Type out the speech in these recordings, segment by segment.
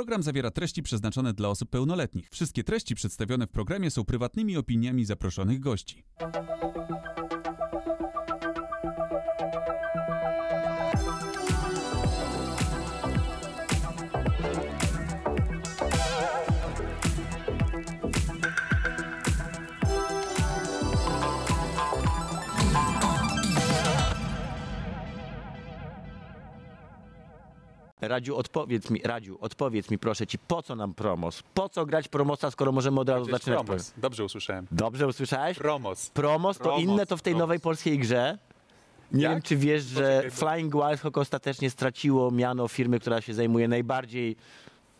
Program zawiera treści przeznaczone dla osób pełnoletnich. Wszystkie treści przedstawione w programie są prywatnymi opiniami zaproszonych gości. Radziu, odpowiedz mi, Radziu, odpowiedz mi proszę ci, po co nam promos? Po co grać promosa, skoro możemy od razu jest zaczynać? promos. Dobrze usłyszałem. Dobrze usłyszałeś? Promos. Promos to Promos, inne to w tej promos. nowej polskiej grze. Nie Jak? wiem, czy wiesz, że Poczekaj, bo- Flying Wild Hawk ostatecznie straciło miano firmy, która się zajmuje najbardziej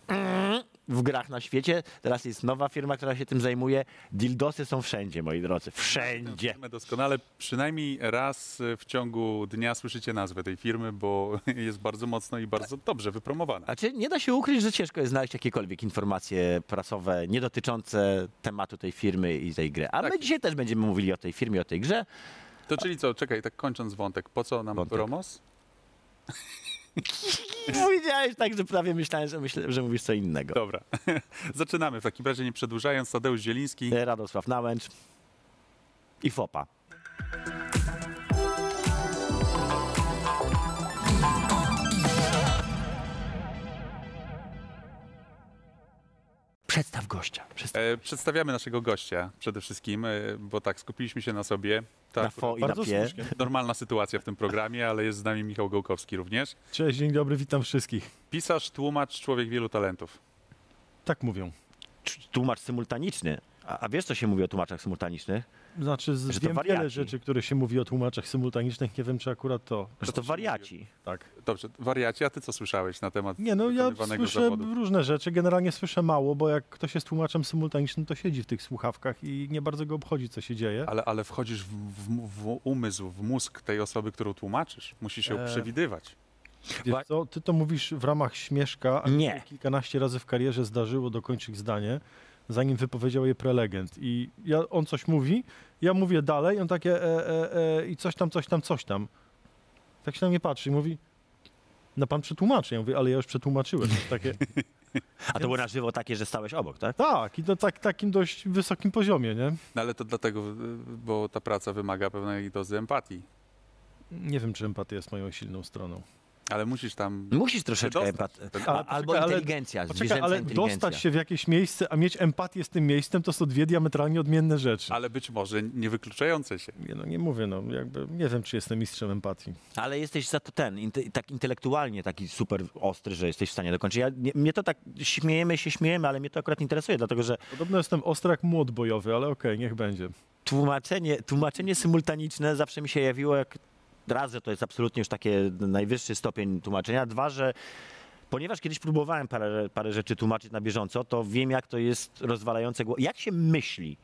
mm, w grach na świecie. Teraz jest nowa firma, która się tym zajmuje. Dildosy są wszędzie, moi drodzy. Wszędzie. Doskonale przynajmniej raz w ciągu dnia słyszycie nazwę tej firmy, bo jest bardzo mocno i bardzo dobrze wypromowana. A czy nie da się ukryć, że ciężko jest znaleźć jakiekolwiek informacje prasowe nie dotyczące tematu tej firmy i tej gry. A my Tak. dzisiaj też będziemy mówili o tej firmie, o tej grze. To czyli co, czekaj, tak kończąc wątek, po co nam Wątek. promos? Powiedziałeś tak, że prawie myślałem, że, myślę, że mówisz co innego. Dobra, zaczynamy. W takim razie nie przedłużając, Tadeusz Zieliński. Radosław Nałęcz i FOPA. Przedstaw gościa. Przedstaw E, przedstawiamy naszego gościa przede wszystkim, e, bo tak, skupiliśmy się na sobie. Tak, na FO i na Bardzo PIE. normalna sytuacja w tym programie, ale jest z nami Michał Gołkowski również. Cześć, dzień dobry, witam wszystkich. Pisarz, tłumacz, człowiek wielu talentów. Tak mówią. Tłumacz symultaniczny. A, a wiesz, co się mówi o tłumaczach symultanicznych? Znaczy, z, Że to wiem wariaci. wiele rzeczy, które się mówi o tłumaczach symultanicznych, nie wiem, czy akurat to. Że to wariaci. Tak. Dobrze, wariacie, a ty co słyszałeś na temat Nie, no ja słyszę zawodu? różne rzeczy, generalnie słyszę mało, bo jak ktoś jest tłumaczem symultanicznym, to siedzi w tych słuchawkach i nie bardzo go obchodzi, co się dzieje. Ale, ale wchodzisz w, w, w umysł, w mózg tej osoby, którą tłumaczysz. Musisz ją E, przewidywać. Wiesz co, ty to mówisz w ramach śmieszka, a Nie. się kilkanaście razy w karierze zdarzyło dokończyć zdanie, zanim wypowiedział je prelegent. I ja, on coś mówi, ja mówię dalej, on takie e, e, e, i coś tam, coś tam, coś tam. Tak się na mnie patrzy i mówi, no pan przetłumaczy. Ja mówię, ale ja już przetłumaczyłem. Takie, A to było na żywo takie, że stałeś obok, tak? tak, i to tak, takim dość wysokim poziomie, nie? No ale to dlatego, bo ta praca wymaga pewnej dozy empatii. Nie wiem, czy empatia jest moją silną stroną. Ale musisz tam... Musisz troszeczkę Dostać. empat... Ten- A, Ale albo ale- inteligencja, Poczekaj, ale inteligencja. dostać się w jakieś miejsce, a mieć empatię z tym miejscem, to są dwie diametralnie odmienne rzeczy. Ale być może nie wykluczające się. Nie, no nie mówię, no jakby nie wiem, czy jestem mistrzem empatii. Ale jesteś za to ten, inte, tak intelektualnie taki super ostry, że jesteś w stanie dokończyć. Ja, nie, mnie to tak, śmiejemy się, śmiejemy, ale mnie to akurat interesuje, dlatego że Podobno jestem ostry jak młot bojowy, ale okej, niech będzie. tłumaczenie, tłumaczenie symultaniczne zawsze mi się jawiło jak raz, że to jest absolutnie już takie najwyższy stopień tłumaczenia, dwa, że ponieważ kiedyś próbowałem parę, parę rzeczy tłumaczyć na bieżąco, to wiem jak to jest rozwalające głowę. Jak się myśli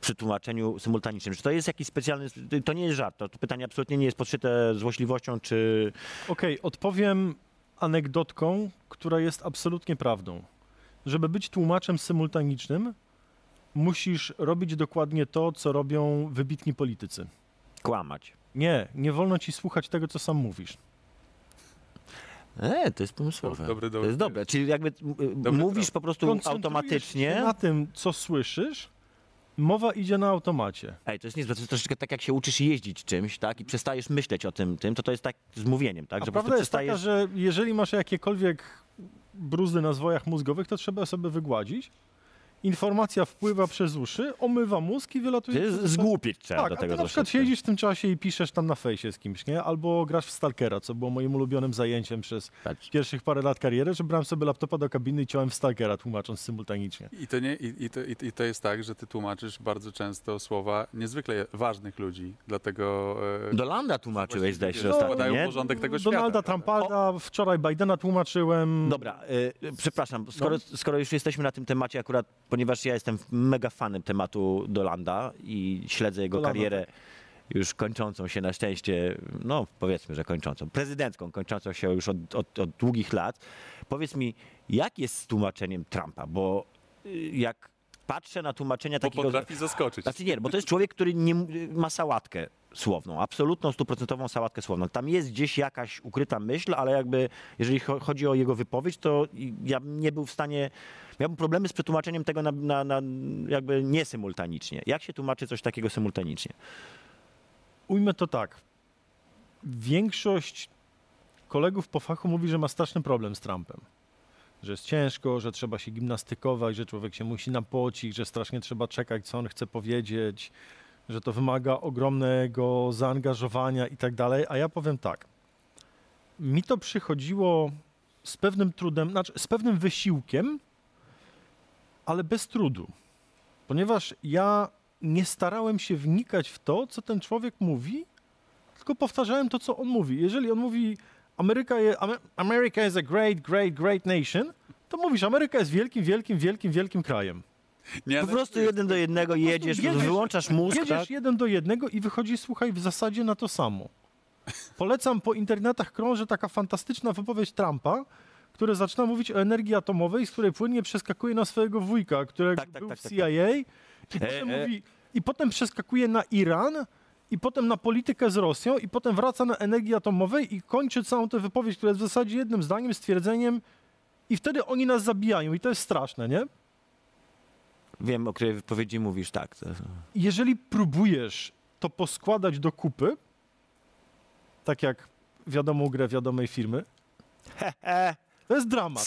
przy tłumaczeniu symultanicznym? Czy to jest jakiś specjalny, to nie jest żart, to, to pytanie absolutnie nie jest podszyte złośliwością, czy Okej, odpowiem anegdotką, która jest absolutnie prawdą. Żeby być tłumaczem symultanicznym, musisz robić dokładnie to, co robią wybitni politycy. kłamać. Nie, nie wolno ci słuchać tego, co sam mówisz. E, to jest pomysłowe. Dobry, dobry. to jest dobre. Czyli jakby mówisz po prostu automatycznie. się Na tym, co słyszysz, mowa idzie na automacie. Ej, to jest niezłe. To jest troszeczkę tak, jak się uczysz jeździć czymś, tak? I przestajesz myśleć o tym, tym to to jest tak z mówieniem, tak? A Że po prostu prawda jest taka, przestajesz... że jeżeli masz jakiekolwiek bruzy na zwojach mózgowych, to trzeba sobie wygładzić. Informacja wpływa przez uszy, omywa mózg i wylatuje... Z- Zgłupieć trzeba Tak, do a tego ty na przykład troszeczkę. siedzisz w tym czasie i piszesz tam na fejsie z kimś, nie? Albo grasz w Stalkera, co było moim ulubionym zajęciem przez Patrz. pierwszych parę lat kariery, że brałem sobie laptopa do kabiny i ciąłem w Stalkera, tłumacząc symultanicznie. I to, nie, i, i, to, i, I to jest tak, że ty tłumaczysz bardzo często słowa niezwykle ważnych ludzi, dlatego... e, Do Landa tłumaczyłeś, zdaje się, że No, ostatnio, nie? porządek tego świata. Donalda Trumpalda, wczoraj Bidena tłumaczyłem. Dobra, y, przepraszam, skoro, No. skoro już jesteśmy na tym temacie akurat, ponieważ ja jestem mega fanem tematu Dolanda i śledzę jego Dolanda, karierę już kończącą się na szczęście, no powiedzmy, że kończącą, prezydencką, kończącą się już od, od, od długich lat. Powiedz mi, jak jest z tłumaczeniem Trumpa? Bo y, jak patrzę na tłumaczenia Bo takiego... potrafi zaskoczyć. Znaczy nie, bo to jest człowiek, który nie, ma sałatkę. Słowną, absolutną, stuprocentową sałatkę słowną. Tam jest gdzieś jakaś ukryta myśl, ale jakby jeżeli cho- chodzi o jego wypowiedź, to ja bym nie był w stanie, miałbym problemy z przetłumaczeniem tego na, na, na jakby niesymultanicznie. Jak się tłumaczy coś takiego symultanicznie? Ujmę to tak. Większość kolegów po fachu mówi, że ma straszny problem z Trumpem. Że jest ciężko, że trzeba się gimnastykować, że człowiek się musi napocić, że strasznie trzeba czekać, co on chce powiedzieć, że to wymaga ogromnego zaangażowania i tak dalej. A ja powiem tak. Mi to przychodziło z pewnym trudem, znaczy z pewnym wysiłkiem, ale bez trudu. Ponieważ ja nie starałem się wnikać w to, co ten człowiek mówi, tylko powtarzałem to, co on mówi. Jeżeli on mówi, Ameryka, je, Ame- America is a great, great, great nation, to mówisz, Ameryka jest wielkim, wielkim, wielkim, wielkim krajem. Nie, Po no, prostu jeden do jednego jedziesz, jedziesz- wyłączasz mózg, Jedziesz tak? jeden do jednego i wychodzi, słuchaj, w zasadzie na to samo. Polecam, po internetach krąży taka fantastyczna wypowiedź Trumpa, który zaczyna mówić o energii atomowej, z której płynnie przeskakuje na swojego wujka, który Tak, tak, był tak, w tak, CIA i potem e. mówi, i potem przeskakuje na Iran, i potem na politykę z Rosją, i potem wraca na energii atomowej i kończy całą tę wypowiedź, która jest w zasadzie jednym zdaniem, stwierdzeniem i wtedy oni nas zabijają i to jest straszne, nie? Wiem, o której wypowiedzi mówisz, tak. Jeżeli próbujesz to poskładać do kupy, tak jak wiadomą grę wiadomej firmy, to jest dramat.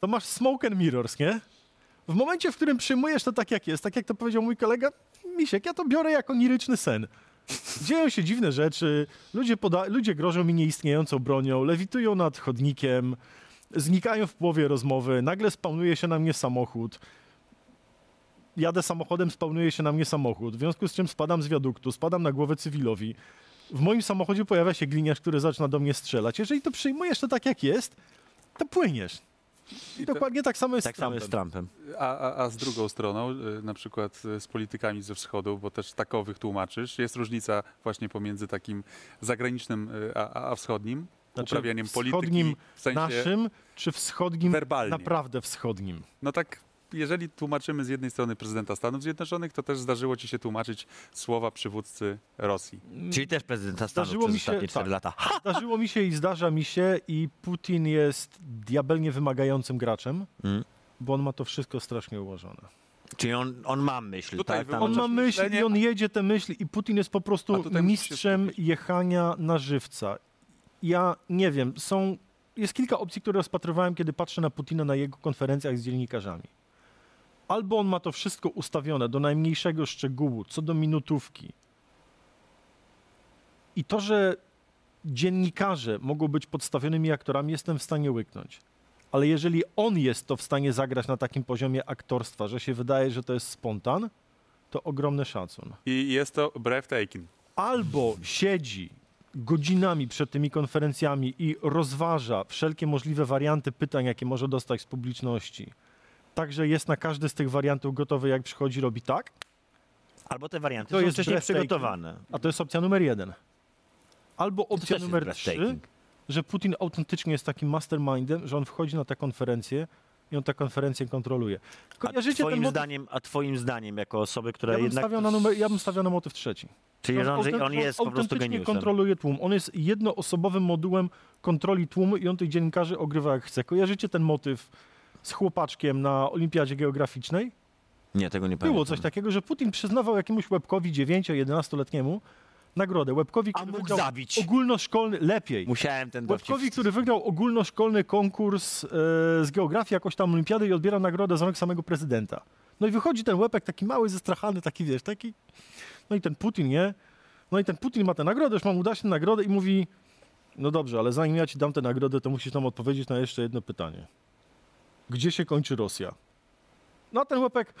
To masz smoke and mirrors, nie? W momencie, w którym przyjmujesz to tak jak jest, tak jak to powiedział mój kolega, Misiek, ja to biorę jako liryczny sen. Dzieją się dziwne rzeczy, ludzie, poda- ludzie grożą mi nieistniejącą bronią, lewitują nad chodnikiem, znikają w połowie rozmowy, nagle spawnuje się na mnie samochód, jadę samochodem, spawnuje się na mnie samochód, w związku z czym spadam z wiaduktu, spadam na głowę cywilowi. W moim samochodzie pojawia się gliniarz, który zaczyna do mnie strzelać. Jeżeli to przyjmujesz to tak jak jest, to płyniesz. I I to- dokładnie tak samo jest Tak z Trumpem. z Trumpem. A, a, a z drugą stroną, y, na przykład z politykami ze wschodu, bo też takowych tłumaczysz, jest różnica właśnie pomiędzy takim zagranicznym y, a, a- a wschodnim Znaczy, uprawianiem polityki wschodnim w sensie Naszym czy wschodnim? werbalnie. Naprawdę wschodnim. No tak, jeżeli tłumaczymy z jednej strony prezydenta Stanów Zjednoczonych, to też zdarzyło ci się tłumaczyć słowa przywódcy Rosji. Czyli też prezydenta Stanów Zdarzyło przez mi się- ostatnie 4 tak. lata. Zdarzyło mi się i zdarza mi się i Putin jest diabelnie wymagającym graczem, Mm. bo on ma to wszystko strasznie ułożone. Czyli on, on ma myśl, Tutaj tak? Tam, On ma myśl myślenie- i on jedzie te myśli i Putin jest po prostu mistrzem jechania na żywca. Ja nie wiem, są, jest kilka opcji, które rozpatrywałem, kiedy patrzę na Putina na jego konferencjach z dziennikarzami. Albo on ma to wszystko ustawione do najmniejszego szczegółu, co do minutówki. I to, że dziennikarze mogą być podstawionymi aktorami, jestem w stanie łyknąć. Ale jeżeli on jest to w stanie zagrać na takim poziomie aktorstwa, że się wydaje, że to jest spontan, to ogromny szacun. I jest to breathtaking. Albo siedzi godzinami przed tymi konferencjami i rozważa wszelkie możliwe warianty pytań, jakie może dostać z publiczności. Także jest na każdy z tych wariantów gotowy, jak przychodzi, robi tak. Albo te warianty To są jest wcześniej przygotowane. A to jest opcja numer jeden. Albo opcja numer trzy, że Putin autentycznie jest takim mastermindem, że on wchodzi na tę konferencję i on tę konferencję kontroluje. A Kojarzycie ten twoim, zdaniem, a twoim zdaniem, jako osoby, która Ja bym, jednak... stawiał na numer, ja bym stawiał na motyw trzeci. Czyli on, autentycznie- on jest po prostu geniuszem. kontroluje tłum. On jest jednoosobowym modułem kontroli tłumu i on tych dziennikarzy ogrywa jak chce. Kojarzycie ten motyw z chłopaczkiem na olimpiadzie geograficznej? Nie, tego nie pamiętam. Było coś takiego, że Putin przyznawał jakiemuś łebkowi 9-11-letniemu nagrodę. Łebkowi, A który mógł wygrał zabić. ogólnoszkolny, lepiej. Musiałem ten dowcip... Łebkowi, który wygrał ogólnoszkolny konkurs e, z geografii, jakoś tam olimpiady i odbiera nagrodę za rok samego prezydenta. No i wychodzi ten łebek taki mały, zestrachany, taki wiesz, taki... No i ten Putin, nie? No i ten Putin ma tę nagrodę, już ma mu dać tę nagrodę i mówi no dobrze, ale zanim ja ci dam tę nagrodę, to musisz nam odpowiedzieć na jeszcze jedno pytanie. Gdzie się kończy Rosja? No a ten łebek,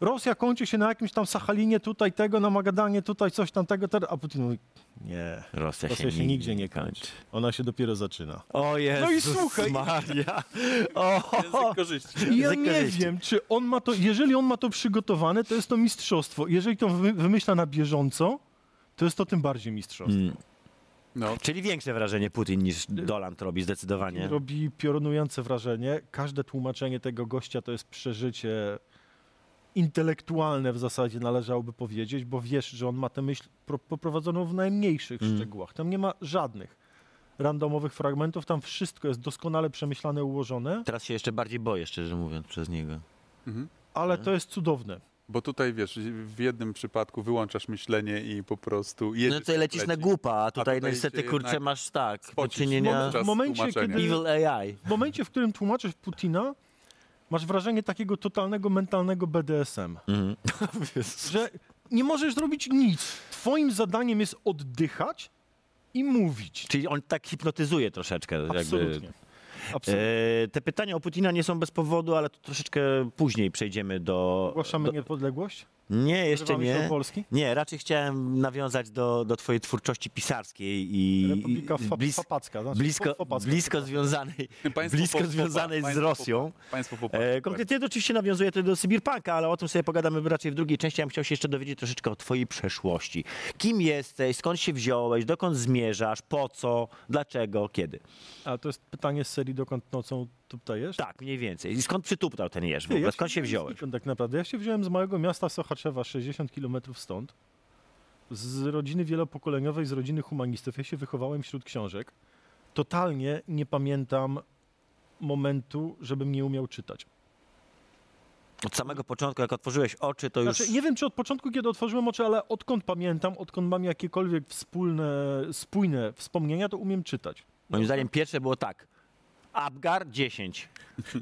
Rosja kończy się na jakimś tam Sachalinie, tutaj tego, na Magadanie, tutaj coś tam tego, tego. a Putin mówi, nie, Rosja, Rosja się nigdzie nie kończy. Ona się dopiero zaczyna. O Jezus No i słuchaj- Maria. O, Język korzyści. Ja Język nie korzyści. wiem, czy on ma to, jeżeli on ma to przygotowane, to jest to mistrzostwo. Jeżeli to wy- wymyśla na bieżąco, to jest to tym bardziej mistrzostwo. Mm. No, Czyli większe wrażenie Putin niż Dolan robi zdecydowanie. Robi piorunujące wrażenie. Każde tłumaczenie tego gościa to jest przeżycie intelektualne w zasadzie należałoby powiedzieć, bo wiesz, że on ma tę myśl pro- poprowadzoną w najmniejszych Mm. szczegółach. Tam nie ma żadnych randomowych fragmentów, tam wszystko jest doskonale przemyślane, ułożone, Teraz się jeszcze bardziej boję, szczerze mówiąc, przez niego. Mhm. ale to jest cudowne. Bo tutaj wiesz, w jednym przypadku wyłączasz myślenie i po prostu jedziesz. No tutaj lecisz na lecisz. głupa, a tutaj, tutaj niestety kurczę masz tak, do czynienia W momencie, kiedy, evil AI. w momencie, w którym tłumaczysz Putina, masz wrażenie takiego totalnego mentalnego BDSM, Mhm. że nie możesz zrobić nic. Twoim zadaniem jest oddychać i mówić. Czyli on tak hipnotyzuje troszeczkę. Jakby. Absolutnie. Absolutnie. E, te pytania o Putina nie są bez powodu, ale to troszeczkę później przejdziemy do... Ogłaszamy do... niepodległość? Nie, jeszcze się nie. do Polski? Nie, raczej chciałem nawiązać do, do twojej twórczości pisarskiej i, Republika blis, Fapacka. Znaczy blisko, Fapacka. blisko związanej, Państwo blisko po- związanej z państwo Rosją. Państwo popa- E, konkretnie to oczywiście nawiązuje to do Sybirpunka, ale o tym sobie pogadamy raczej w drugiej części. Ja bym chciał się jeszcze dowiedzieć troszeczkę o twojej przeszłości. Kim jesteś, skąd się wziąłeś, dokąd zmierzasz, po co, dlaczego, kiedy? A to jest pytanie z serii dokąd nocą jest? Tak, mniej więcej. I skąd przytuptał ten jeż w ogóle? ja Skąd się wziąłeś? Tak naprawdę. Ja się wziąłem z małego miasta Sochaczewa, 60 km stąd. Z rodziny wielopokoleniowej, z rodziny humanistów. Ja się wychowałem wśród książek. Totalnie nie pamiętam momentu, żebym nie umiał czytać. Od samego początku, jak otworzyłeś oczy, to już... Znaczy, nie wiem, czy od początku, kiedy otworzyłem oczy, ale odkąd pamiętam, odkąd mam jakiekolwiek wspólne, spójne wspomnienia, to umiem czytać. Moim zdaniem pierwsze było tak. Abgar 10.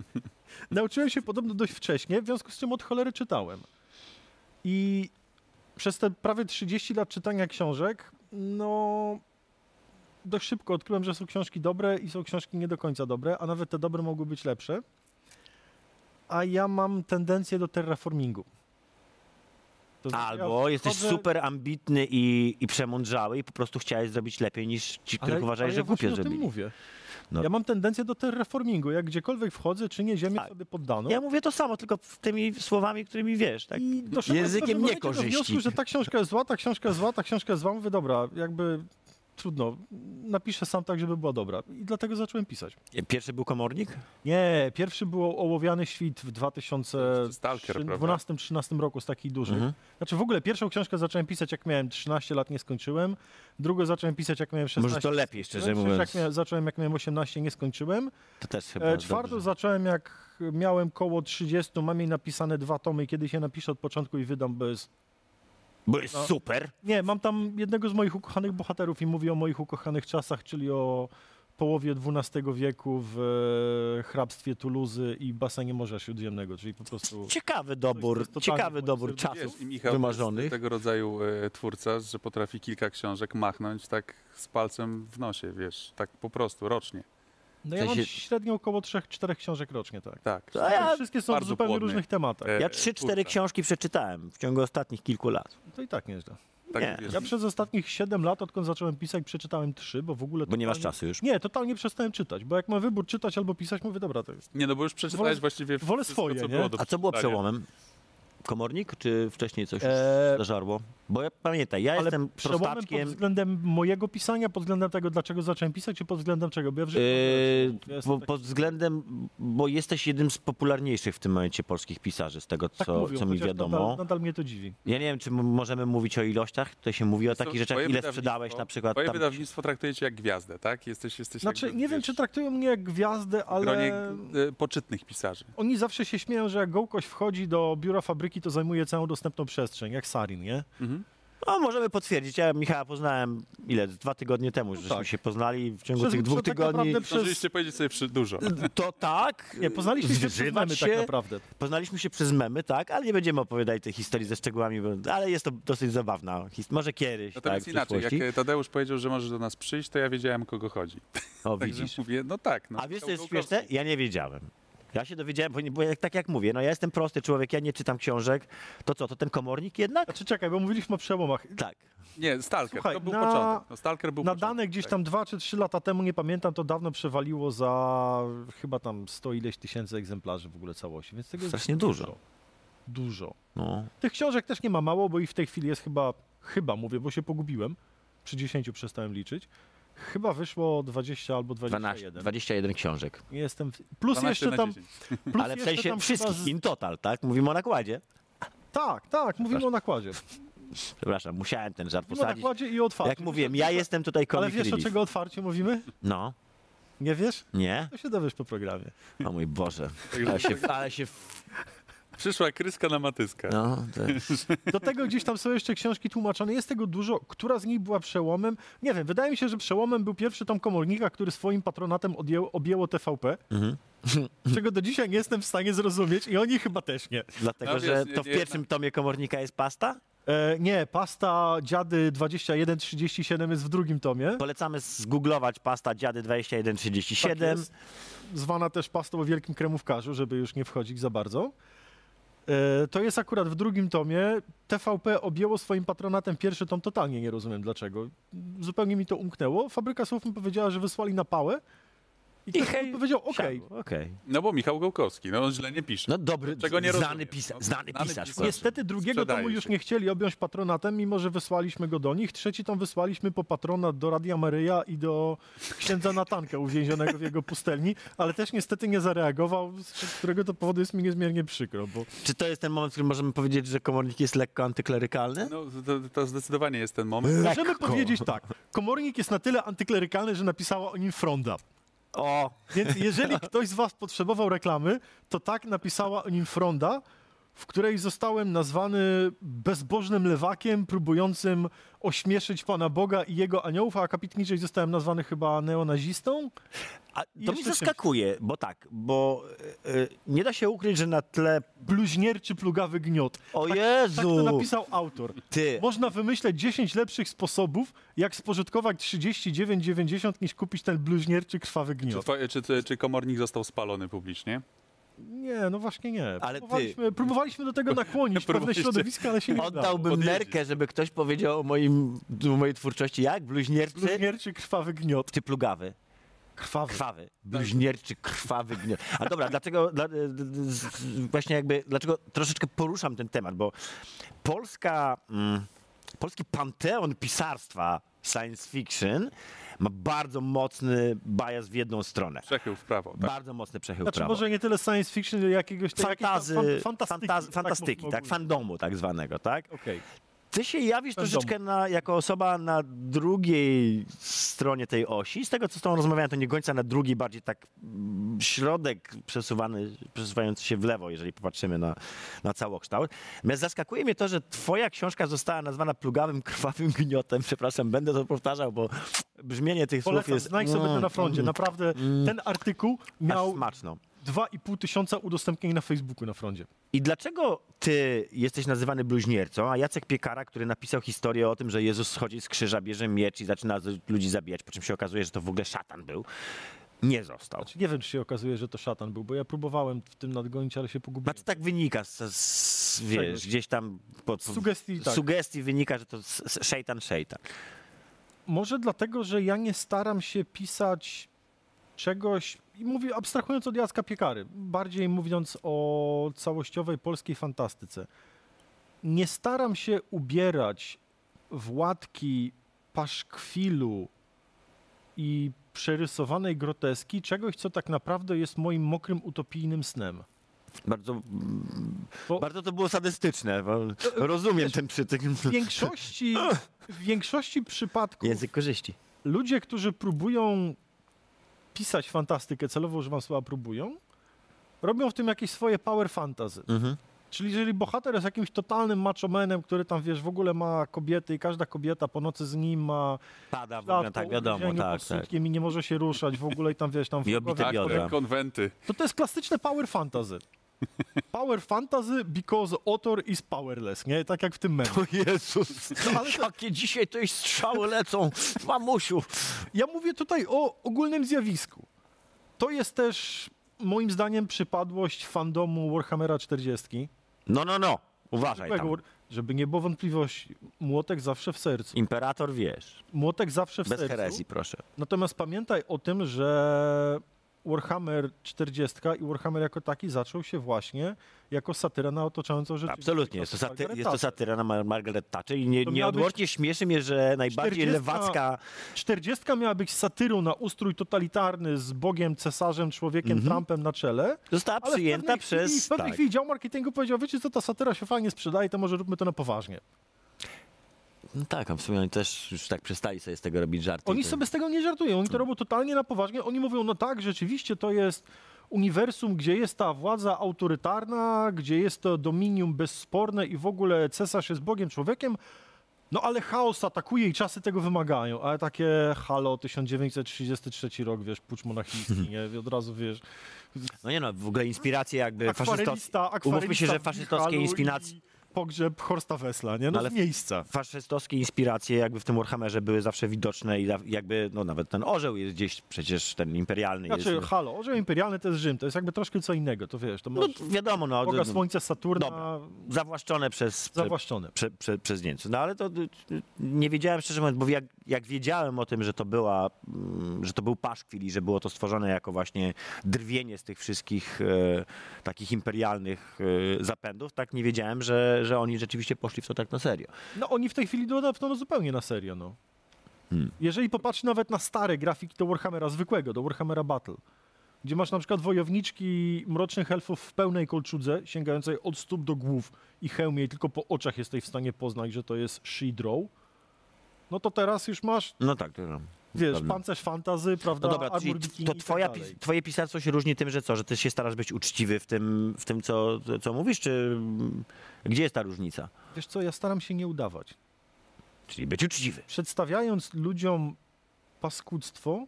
Nauczyłem się podobno dość wcześnie, w związku z czym od cholery czytałem. I przez te prawie 30 lat czytania książek, no dość szybko odkryłem, że są książki dobre i są książki nie do końca dobre, a nawet te dobre mogły być lepsze. A ja mam tendencję do terraformingu. To Albo ja jesteś wchodzę- super ambitny i, i przemądrzały i po prostu chciałeś zrobić lepiej niż ci, których ale że ja właśnie głupie o tym zrobili. mówię. No. Ja mam tendencję do terraformingu. Jak gdziekolwiek wchodzę, czynię ziemię Tak. sobie poddaną. Ja mówię to samo, tylko w tymi słowami, którymi wiesz, tak? I doszedłem Językiem pewnym momencie niekorzyści. Do wniosku, że ta książka jest zła, ta książka jest zła, ta książka jest zła. Mówię, dobra, jakby trudno. Napiszę sam tak, żeby była dobra. I dlatego zacząłem pisać. Pierwszy był komornik? Nie, pierwszy był Ołowiany Świt w Stalker, prawda? 2012-2013 roku z takich dużych. Mhm. Znaczy w ogóle pierwszą książkę zacząłem pisać jak miałem 13 lat, nie skończyłem. Drugą zacząłem pisać jak miałem 16. Może to lepiej, szczerze skończyłem. mówiąc. Jak miałem, zacząłem jak miałem 18, nie skończyłem. To też chyba E, czwartą dobrze. zacząłem jak miałem koło 30, mam jej napisane dwa tomy i kiedyś je napiszę od początku i wydam bez... Bo jest no. super. Nie, mam tam jednego z moich ukochanych bohaterów i mówię o moich ukochanych czasach, czyli o połowie XII wieku w e, hrabstwie Tuluzy i basenie Morza Śródziemnego, czyli po prostu... Ciekawy dobór, jest totalnie ciekawy dobór czasów i Michał wymarzonych. jest tego rodzaju e, twórca, że potrafi kilka książek machnąć tak z palcem w nosie, wiesz, tak po prostu, rocznie. No ja W mam sensie- średnio około 3-4 książek rocznie, tak. Tak. A ja, Wszystkie są w zupełnie płodny. różnych tematach. E, ja trzy, cztery twórca. książki przeczytałem w ciągu ostatnich kilku lat. To i tak nieźle. Tak, Nie. Ja przez ostatnich 7 lat, odkąd zacząłem pisać, przeczytałem 3, bo w ogóle... Bo nie masz czasu już. Nie, totalnie przestałem czytać, bo jak mam wybór czytać albo pisać, mówię, dobra, to jest... Nie, no bo już przeczytałeś Wolę- właściwie wolę swoje, co nie? A co było przełomem? Komornik, czy wcześniej coś Eee, zażarło? Bo ja pamiętaj, ja ale jestem przełomem pod prostaczkiem. względem mojego pisania, pod względem tego, dlaczego zacząłem pisać, czy pod względem czego? Bo ja. Yy, ja bo, taki- pod względem, bo jesteś jednym z popularniejszych w tym momencie polskich pisarzy, z tego tak co, mówią, co mi wiadomo. Nadal, nadal mnie to dziwi. Ja nie wiem, czy możemy mówić o ilościach. Tutaj się mówi o takich rzeczach, ile sprzedałeś na przykład. Twoje Tam, wydawnictwo traktuje cię jak gwiazdę, tak? Jesteś, jesteś Znaczy, jakby, nie wiem, wiesz, czy traktują mnie jak gwiazdę, w gronie ale... e, poczytnych pisarzy. Oni zawsze się śmieją, że jak Gołkoś wchodzi do biura fabryki, to zajmuje całą dostępną przestrzeń, jak Sarin, nie? Mhm. no, możemy potwierdzić. Ja Michała poznałem, ile? Dwa tygodnie temu, żeśmy tak. się poznali w ciągu Przez- tych dwóch tak tygodni. naprawdę przez- powiedzieć sobie przy dużo. To tak. Nie, poznaliśmy się przez memy się. tak naprawdę. Poznaliśmy się przez memy, tak, ale nie będziemy opowiadali tej historii ze szczegółami, bo, ale jest to dosyć zabawna historia. Może kiedyś, Natomiast tak, inaczej, jak Tadeusz powiedział, że możesz do nas przyjść, to ja wiedziałem, o kogo chodzi. O, widzisz. mówię, no tak. No, A wiesz, co jest śmieszne? Ja nie wiedziałem. Ja się dowiedziałem, bo, nie, bo jak, tak jak mówię, no ja jestem prosty człowiek, ja nie czytam książek. To co, to ten komornik jednak? Znaczy czekaj, bo mówiliśmy o przełomach. Tak. Nie, Stalker, Słuchaj, to był na- początek. No, Stalker był Na początek, dane gdzieś tak. tam dwa czy trzy lata temu, nie pamiętam, to dawno przewaliło za chyba tam sto ileś tysięcy egzemplarzy w ogóle całości, więc tego jest Strasznie dużo. Dużo. No. Tych książek też nie ma mało, bo ich w tej chwili jest chyba, chyba mówię, bo się pogubiłem. Przy 10 przestałem liczyć. Chyba wyszło 20 albo 12, 21. 21 książek. Jestem w... Plus 12 jeszcze na tam, 10. plus ale w jeszcze sensie tam wszystkich, chyba z- in total, tak? Mówimy o nakładzie. Tak, tak, mówimy o nakładzie. Przepraszam, musiałem ten żart Mówimy o posadzić. nakładzie i o otwarciu. Jak mówiłem, ja jestem tutaj Ale comic wiesz, o relief. czego otwarcie mówimy? No, Nie wiesz? nie? To się dowiesz po programie. O mój Boże. Ale się, ale się Przyszła kryska na matyskę. no, jest... Do tego gdzieś tam są jeszcze książki tłumaczone, jest tego dużo. Która z nich była przełomem? Nie wiem, wydaje mi się, że przełomem był pierwszy tom Komornika, który swoim patronatem odjęło, objęło TVP, Mhm. czego do dzisiaj nie jestem w stanie zrozumieć i oni chyba też nie. Dlatego, No że nie- to w pierwszym tomie komornika jest pasta? E, nie, pasta Dziady 2137 jest w drugim tomie. Polecamy zgooglować pasta dziady Tak 2137. jest. Zwana też pastą o wielkim kremówkarzu, żeby już nie wchodzić za bardzo. E, To jest akurat w drugim tomie. TVP objęło swoim patronatem pierwszy tom, totalnie nie rozumiem dlaczego. Zupełnie mi to umknęło. Fabryka Słów mi powiedziała, że wysłali na pałę. I, I hej, powiedział, okej. Siadło, okej. No bo Michał Gołkowski, no on źle nie pisze. No dobry, Czego nie znany, pisa- No, znany znany pisarz. Niestety drugiego Sprzedaje tomu już się. nie chcieli objąć patronatem, mimo że wysłaliśmy go do nich. Trzeci tom wysłaliśmy po patronat do Radia Maryja i do księdza Natanka uwięzionego w jego pustelni, ale też niestety nie zareagował, z którego to powodu jest mi niezmiernie przykro, bo Czy to jest ten moment, w którym możemy powiedzieć, że komornik jest lekko antyklerykalny? No, to, to zdecydowanie jest ten moment. możemy Lekko. powiedzieć tak. Komornik jest na tyle antyklerykalny, że napisała o nim Fronda. O, Więc jeżeli ktoś z was potrzebował reklamy, to tak napisała o nim Fronda, w której zostałem nazwany bezbożnym lewakiem, próbującym ośmieszyć Pana Boga i jego aniołów, a akapit niżej zostałem nazwany chyba neonazistą. a to mi zaskakuje, bo tak, bo y, y, nie da się ukryć, że na tle... Bluźnierczy plugawy gniot. O Tak Jezu! to napisał autor. Ty, Można wymyśleć 10 lepszych sposobów, jak spożytkować 39,90 niż kupić ten bluźnierczy krwawy Czy, gniot. twoje, czy, czy, czy komornik został spalony publicznie? Nie, no właśnie nie. Ale ty- próbowaliśmy, próbowaliśmy do tego nakłonić pewne środowiska, ale się nie udało. oddałbym Podjedzie. nerkę, żeby ktoś powiedział o, moim, o mojej twórczości jak? Bluźnierczy Bluźnierczy krwawy gniot. czy plugawy? Krwawy. Krwawy. Bluźnierczy, krwawy gniot. A dobra, dlaczego, dla, z- właśnie jakby, dlaczego troszeczkę poruszam ten temat, bo Polska, mm, polski panteon pisarstwa science fiction ma bardzo mocny bias w jedną stronę. Przechył w prawo. Tak? Bardzo mocny przechył w Znaczy prawo. może nie tyle science fiction, ile jakiegoś Fantazy, jakiejś tam fan, fantastyki. fantazy, fantastyki, tak, fandomu tak zwanego, tak? ogólnie. Ty się jawisz troszeczkę na, jako osoba na drugiej stronie tej osi. Z tego, co z tą rozmawiałem, to nie końca na drugiej, bardziej tak mm, środek przesuwany, przesuwający się w lewo, jeżeli popatrzymy na, na całokształt. Natomiast zaskakuje mnie to, że twoja książka została nazwana plugawym, krwawym gniotem. Przepraszam, będę to powtarzał, bo brzmienie tych słów Polecam, jest... znajdź sobie to Mm, na froncie. mm, Naprawdę ten artykuł aż miał smaczno. 2,5 tysiąca udostępnień na Facebooku na froncie. I dlaczego ty jesteś nazywany bluźniercą, a Jacek Piekara, który napisał historię o tym, że Jezus schodzi z krzyża, bierze miecz i zaczyna ludzi zabijać, po czym się okazuje, że to w ogóle szatan był, nie został. Znaczy, nie wiem, czy się okazuje, że to szatan był, bo ja próbowałem w tym nadgonić, ale się pogubiłem. Znaczy tak wynika, z, z, wiesz, Czegoś. gdzieś tam po, po, sugestii, tak. sugestii wynika, że to szejtan, szejtan. Może dlatego, że ja nie staram się pisać czegoś, i mówię abstrahując od Jacka Piekary, bardziej mówiąc o całościowej polskiej fantastyce. Nie staram się ubierać w łatki paszkwilu i przerysowanej groteski czegoś, co tak naprawdę jest moim mokrym, utopijnym snem. Bardzo, Bo- bardzo to było sadystyczne, rozumiem ten przytyk. W większości, w większości przypadków Język korzyści. ludzie, którzy próbują pisać fantastykę, celowo używam słowa próbują, robią w tym jakieś swoje power fantasy. Mhm. Czyli jeżeli bohater jest jakimś totalnym machomenem, który tam, wiesz, w ogóle ma kobiety i każda kobieta po nocy z nim ma Pada w ogóle, tak wiadomo, tak, tak. i nie może się ruszać w ogóle i tam, wiesz, tam... w I obite Tak, biodra. konwenty. To to jest klasyczne power fantasy. Power fantasy because author is powerless, nie? Tak jak w tym memie. O Jezus, No, ale to- jakie dzisiaj to jest strzały lecą, mamusiu. Ja mówię tutaj o ogólnym zjawisku. To jest też moim zdaniem przypadłość fandomu Warhammera 40. No, no, no, uważaj tam. Żeby nie było wątpliwości, młotek zawsze w sercu. Imperator wiesz, Młotek zawsze w bez sercu. herezji proszę. Natomiast pamiętaj o tym, że Warhammer 40 i Warhammer jako taki zaczął się właśnie jako satyra na otaczającą rzeczywistość. Absolutnie, jest to, saty, jest to satyra na Mar- Margaret Thatcher i nie, nieodłącznie śmieszy mnie, że najbardziej 40 lewacka... 40 miała być satyrą na ustrój totalitarny z Bogiem, cesarzem, człowiekiem, Mhm. Trumpem na czele. Została przyjęta przez... Chwili, w pewnej tak. chwili dział marketingu powiedział, wiecie co, ta satyra się fajnie sprzedaje, to może róbmy to na poważnie. No tak, a w sumie oni też już tak przestali sobie z tego robić żarty. Oni To- sobie z tego nie żartują, oni to robią totalnie na poważnie. Oni mówią, no tak, rzeczywiście to jest uniwersum, gdzie jest ta władza autorytarna, gdzie jest to dominium bezsporne i w ogóle cesarz jest Bogiem, człowiekiem, no ale chaos atakuje i czasy tego wymagają. Ale takie halo, 1933 rok, wiesz, pucz monachijski, nie? Od razu, wiesz, No nie no, w ogóle inspiracje jakby faszystowskie. Umówmy się, że faszystowskie inspiracje... i Pogrzeb Horsta Wessla, nie? No Ale z miejsca. Faszystowskie inspiracje jakby w tym Warhammerze były zawsze widoczne i jakby, no nawet ten orzeł jest gdzieś przecież ten imperialny Znaczy, jest. halo, Orzeł Imperialny to jest Rzym, to jest jakby troszkę co innego, to wiesz, to No masz wiadomo, no, Boga no, Słońca, Saturna, Dobra. zawłaszczone przez, prze, zawłaszczone. prze, prze, przez Niemców. No ale to y, y, nie wiedziałem szczerze mówiąc, bo jak, jak wiedziałem o tym, że to była, mm, że to był paszkwil i że było to stworzone jako właśnie drwienie z tych wszystkich e, takich imperialnych e, zapędów, tak nie wiedziałem, że, że oni rzeczywiście poszli w to tak na serio. No oni w tej chwili dodają to no, zupełnie na serio, no. Hmm. Jeżeli popatrz nawet na stare grafiki do Warhammera zwykłego, do Warhammera Battle, gdzie masz na przykład wojowniczki mrocznych elfów w pełnej kolczudze, sięgającej od stóp do głów i hełmie i tylko po oczach jesteś w stanie poznać, że to jest She-Draw, no to teraz już masz, No tak, to, wiesz, Prawda. pancerz fantazy, prawda, No dobra, czyli to tak twoja, pis- twoje pisarstwo się różni tym, że co, że ty się starasz być uczciwy w tym, w tym co, co mówisz, czy gdzie jest ta różnica? Wiesz co, ja staram się nie udawać. Czyli być uczciwy. przedstawiając ludziom paskudztwo,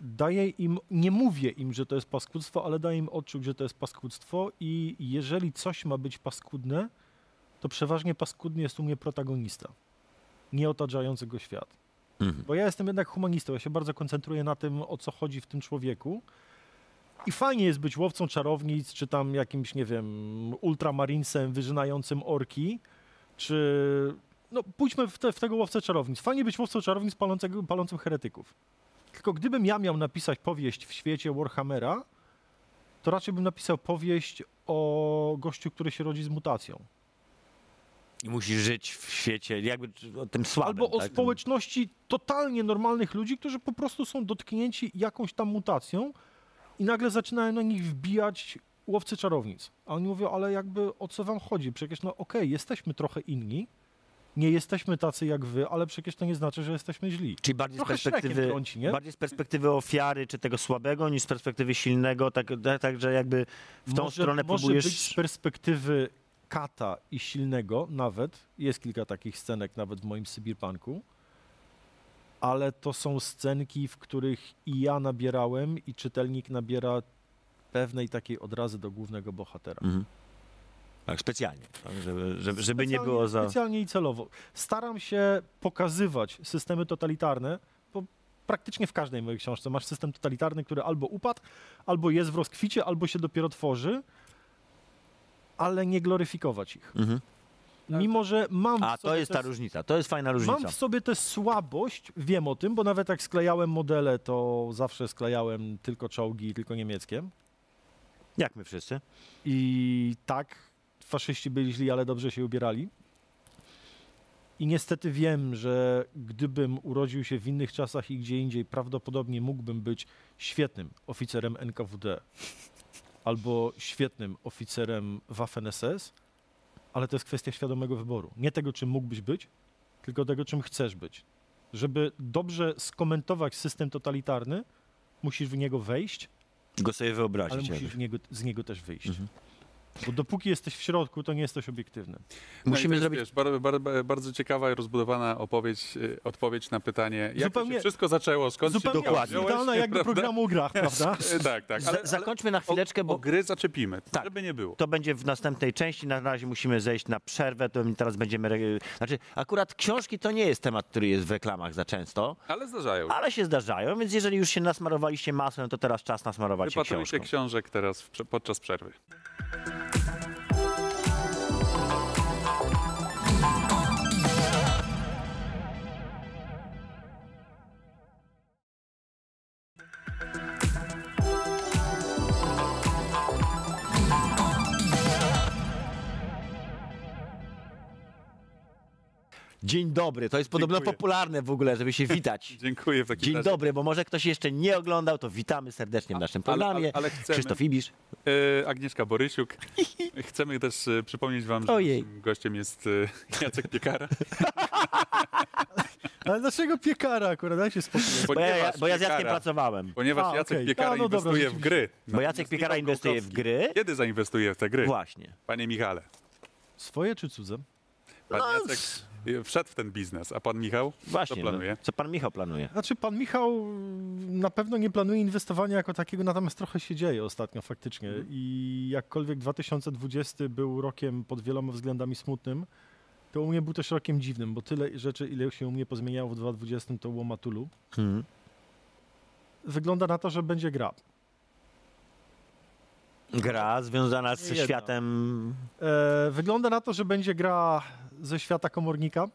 daję im, nie mówię im, że to jest paskudztwo, ale daję im odczuć, że to jest paskudztwo i jeżeli coś ma być paskudne, to przeważnie paskudny jest u mnie protagonista, nie otaczający go świat. Mhm. Bo ja jestem jednak humanistą, ja się bardzo koncentruję na tym, o co chodzi w tym człowieku. I fajnie jest być łowcą czarownic, czy tam jakimś, nie wiem, ultramarinesem wyżynającym orki, czy... No pójdźmy w, te, w tego łowcę czarownic. Fajnie być łowcą czarownic palącego, palącym heretyków. Tylko gdybym ja miał napisać powieść w świecie Warhammera, to raczej bym napisał powieść o gościu, który się rodzi z mutacją. I musisz żyć w świecie, jakby o tym słabym. Albo o tak? społeczności totalnie normalnych ludzi, którzy po prostu są dotknięci jakąś tam mutacją i nagle zaczynają na nich wbijać łowcy czarownic. A oni mówią, ale jakby o co wam chodzi? Przecież no okej, jesteśmy trochę inni, nie jesteśmy tacy jak wy, ale przecież to nie znaczy, że jesteśmy źli. Czyli bardziej z Trochę perspektywy, trąci, bardziej z perspektywy ofiary, czy tego słabego, niż z perspektywy silnego, tak, tak, że jakby w tą może, stronę może próbujesz... być z perspektywy kata i silnego nawet, jest kilka takich scenek nawet w moim Sybirpunku, ale to są scenki, w których i ja nabierałem i czytelnik nabiera pewnej takiej odrazy do głównego bohatera. Mhm. Tak, specjalnie, tak, żeby, żeby, żeby nie było za... Specjalnie i celowo. Staram się pokazywać systemy totalitarne, bo praktycznie w każdej mojej książce masz system totalitarny, który albo upadł, albo jest w rozkwicie, albo się dopiero tworzy, ale nie gloryfikować ich. Mhm. Mimo, że mam A w sobie to jest ta tę- różnica, to jest fajna różnica. Mam w sobie tę słabość, wiem o tym, bo nawet jak sklejałem modele, to zawsze sklejałem tylko czołgi, tylko niemieckie. Jak my wszyscy. I tak, faszyści byli źli, ale dobrze się ubierali. I niestety wiem, że gdybym urodził się w innych czasach i gdzie indziej, prawdopodobnie mógłbym być świetnym oficerem NKWD albo świetnym oficerem Waffen-SS, ale to jest kwestia świadomego wyboru. Nie tego, czym mógłbyś być, tylko tego, czym chcesz być. Żeby dobrze skomentować system totalitarny, musisz w niego wejść, Go sobie ale wyobrazić. musisz jakby. w niego, z niego też wyjść. Mhm. Bo dopóki jesteś w środku, to nie jesteś obiektywny. No Musimy to jest, zrobić... Wiesz, bardzo, bardzo, bardzo ciekawa i rozbudowana opowieść, y, odpowiedź na pytanie, jak to Zupełnie- się wszystko zaczęło, skąd Zupełnie się to dokładnie. wziąłeś, idealna jak do prawda? programu o grach, prawda? E, Tak, tak. Ale, ale zakończmy na chwileczkę, o, bo o gry zaczepimy, Tak. żeby nie było. to będzie w następnej części. Na razie musimy zejść na przerwę, to teraz będziemy... re- Znaczy, akurat książki to nie jest temat, który jest w reklamach za często, Ale zdarzają. ale się zdarzają, więc jeżeli już się nasmarowaliście masłem, to teraz czas nasmarować się Wypatrujcie książką. książek teraz w, podczas przerwy. Thank you. Dzień dobry, to jest podobno Dziękuję. popularne w ogóle, żeby się witać. Dziękuję w takim Dzień razie. dobry, bo może ktoś jeszcze nie oglądał, to witamy serdecznie w naszym ale- programie. ale- ale chcemy- Krzysztof Ibisz. E, Agnieszka Borysiuk. Chcemy też e, przypomnieć wam, że Ojej. naszym gościem jest e, Jacek Piekara. Ale dlaczego piekara akurat? Daj się spokój. Bo ja, bo ja z Jackiem Piekara- pracowałem. Ponieważ A, Jacek okej. Piekara A, no dobra, inwestuje w rzeczywiście. gry. Bo Jacek Natomiast Piekara Michał inwestuje w gry. Kiedy zainwestuje w te gry? Właśnie. Panie Michale, Swoje czy cudze? pan No, Jacek wszedł w ten biznes, a pan Michał Właśnie. co planuje? No, co pan Michał planuje? Znaczy, pan Michał mm, na pewno nie planuje inwestowania jako takiego, natomiast trochę się dzieje ostatnio faktycznie. I jakkolwiek 2020 był rokiem pod wieloma względami smutnym, to u mnie był też rokiem dziwnym, bo tyle rzeczy, ile się u mnie pozmieniało w 2020, to łomatulu. Hmm. Wygląda na to, że będzie gra. Gra związana z jedna. światem. E, wygląda na to, że będzie gra ze świata komornika.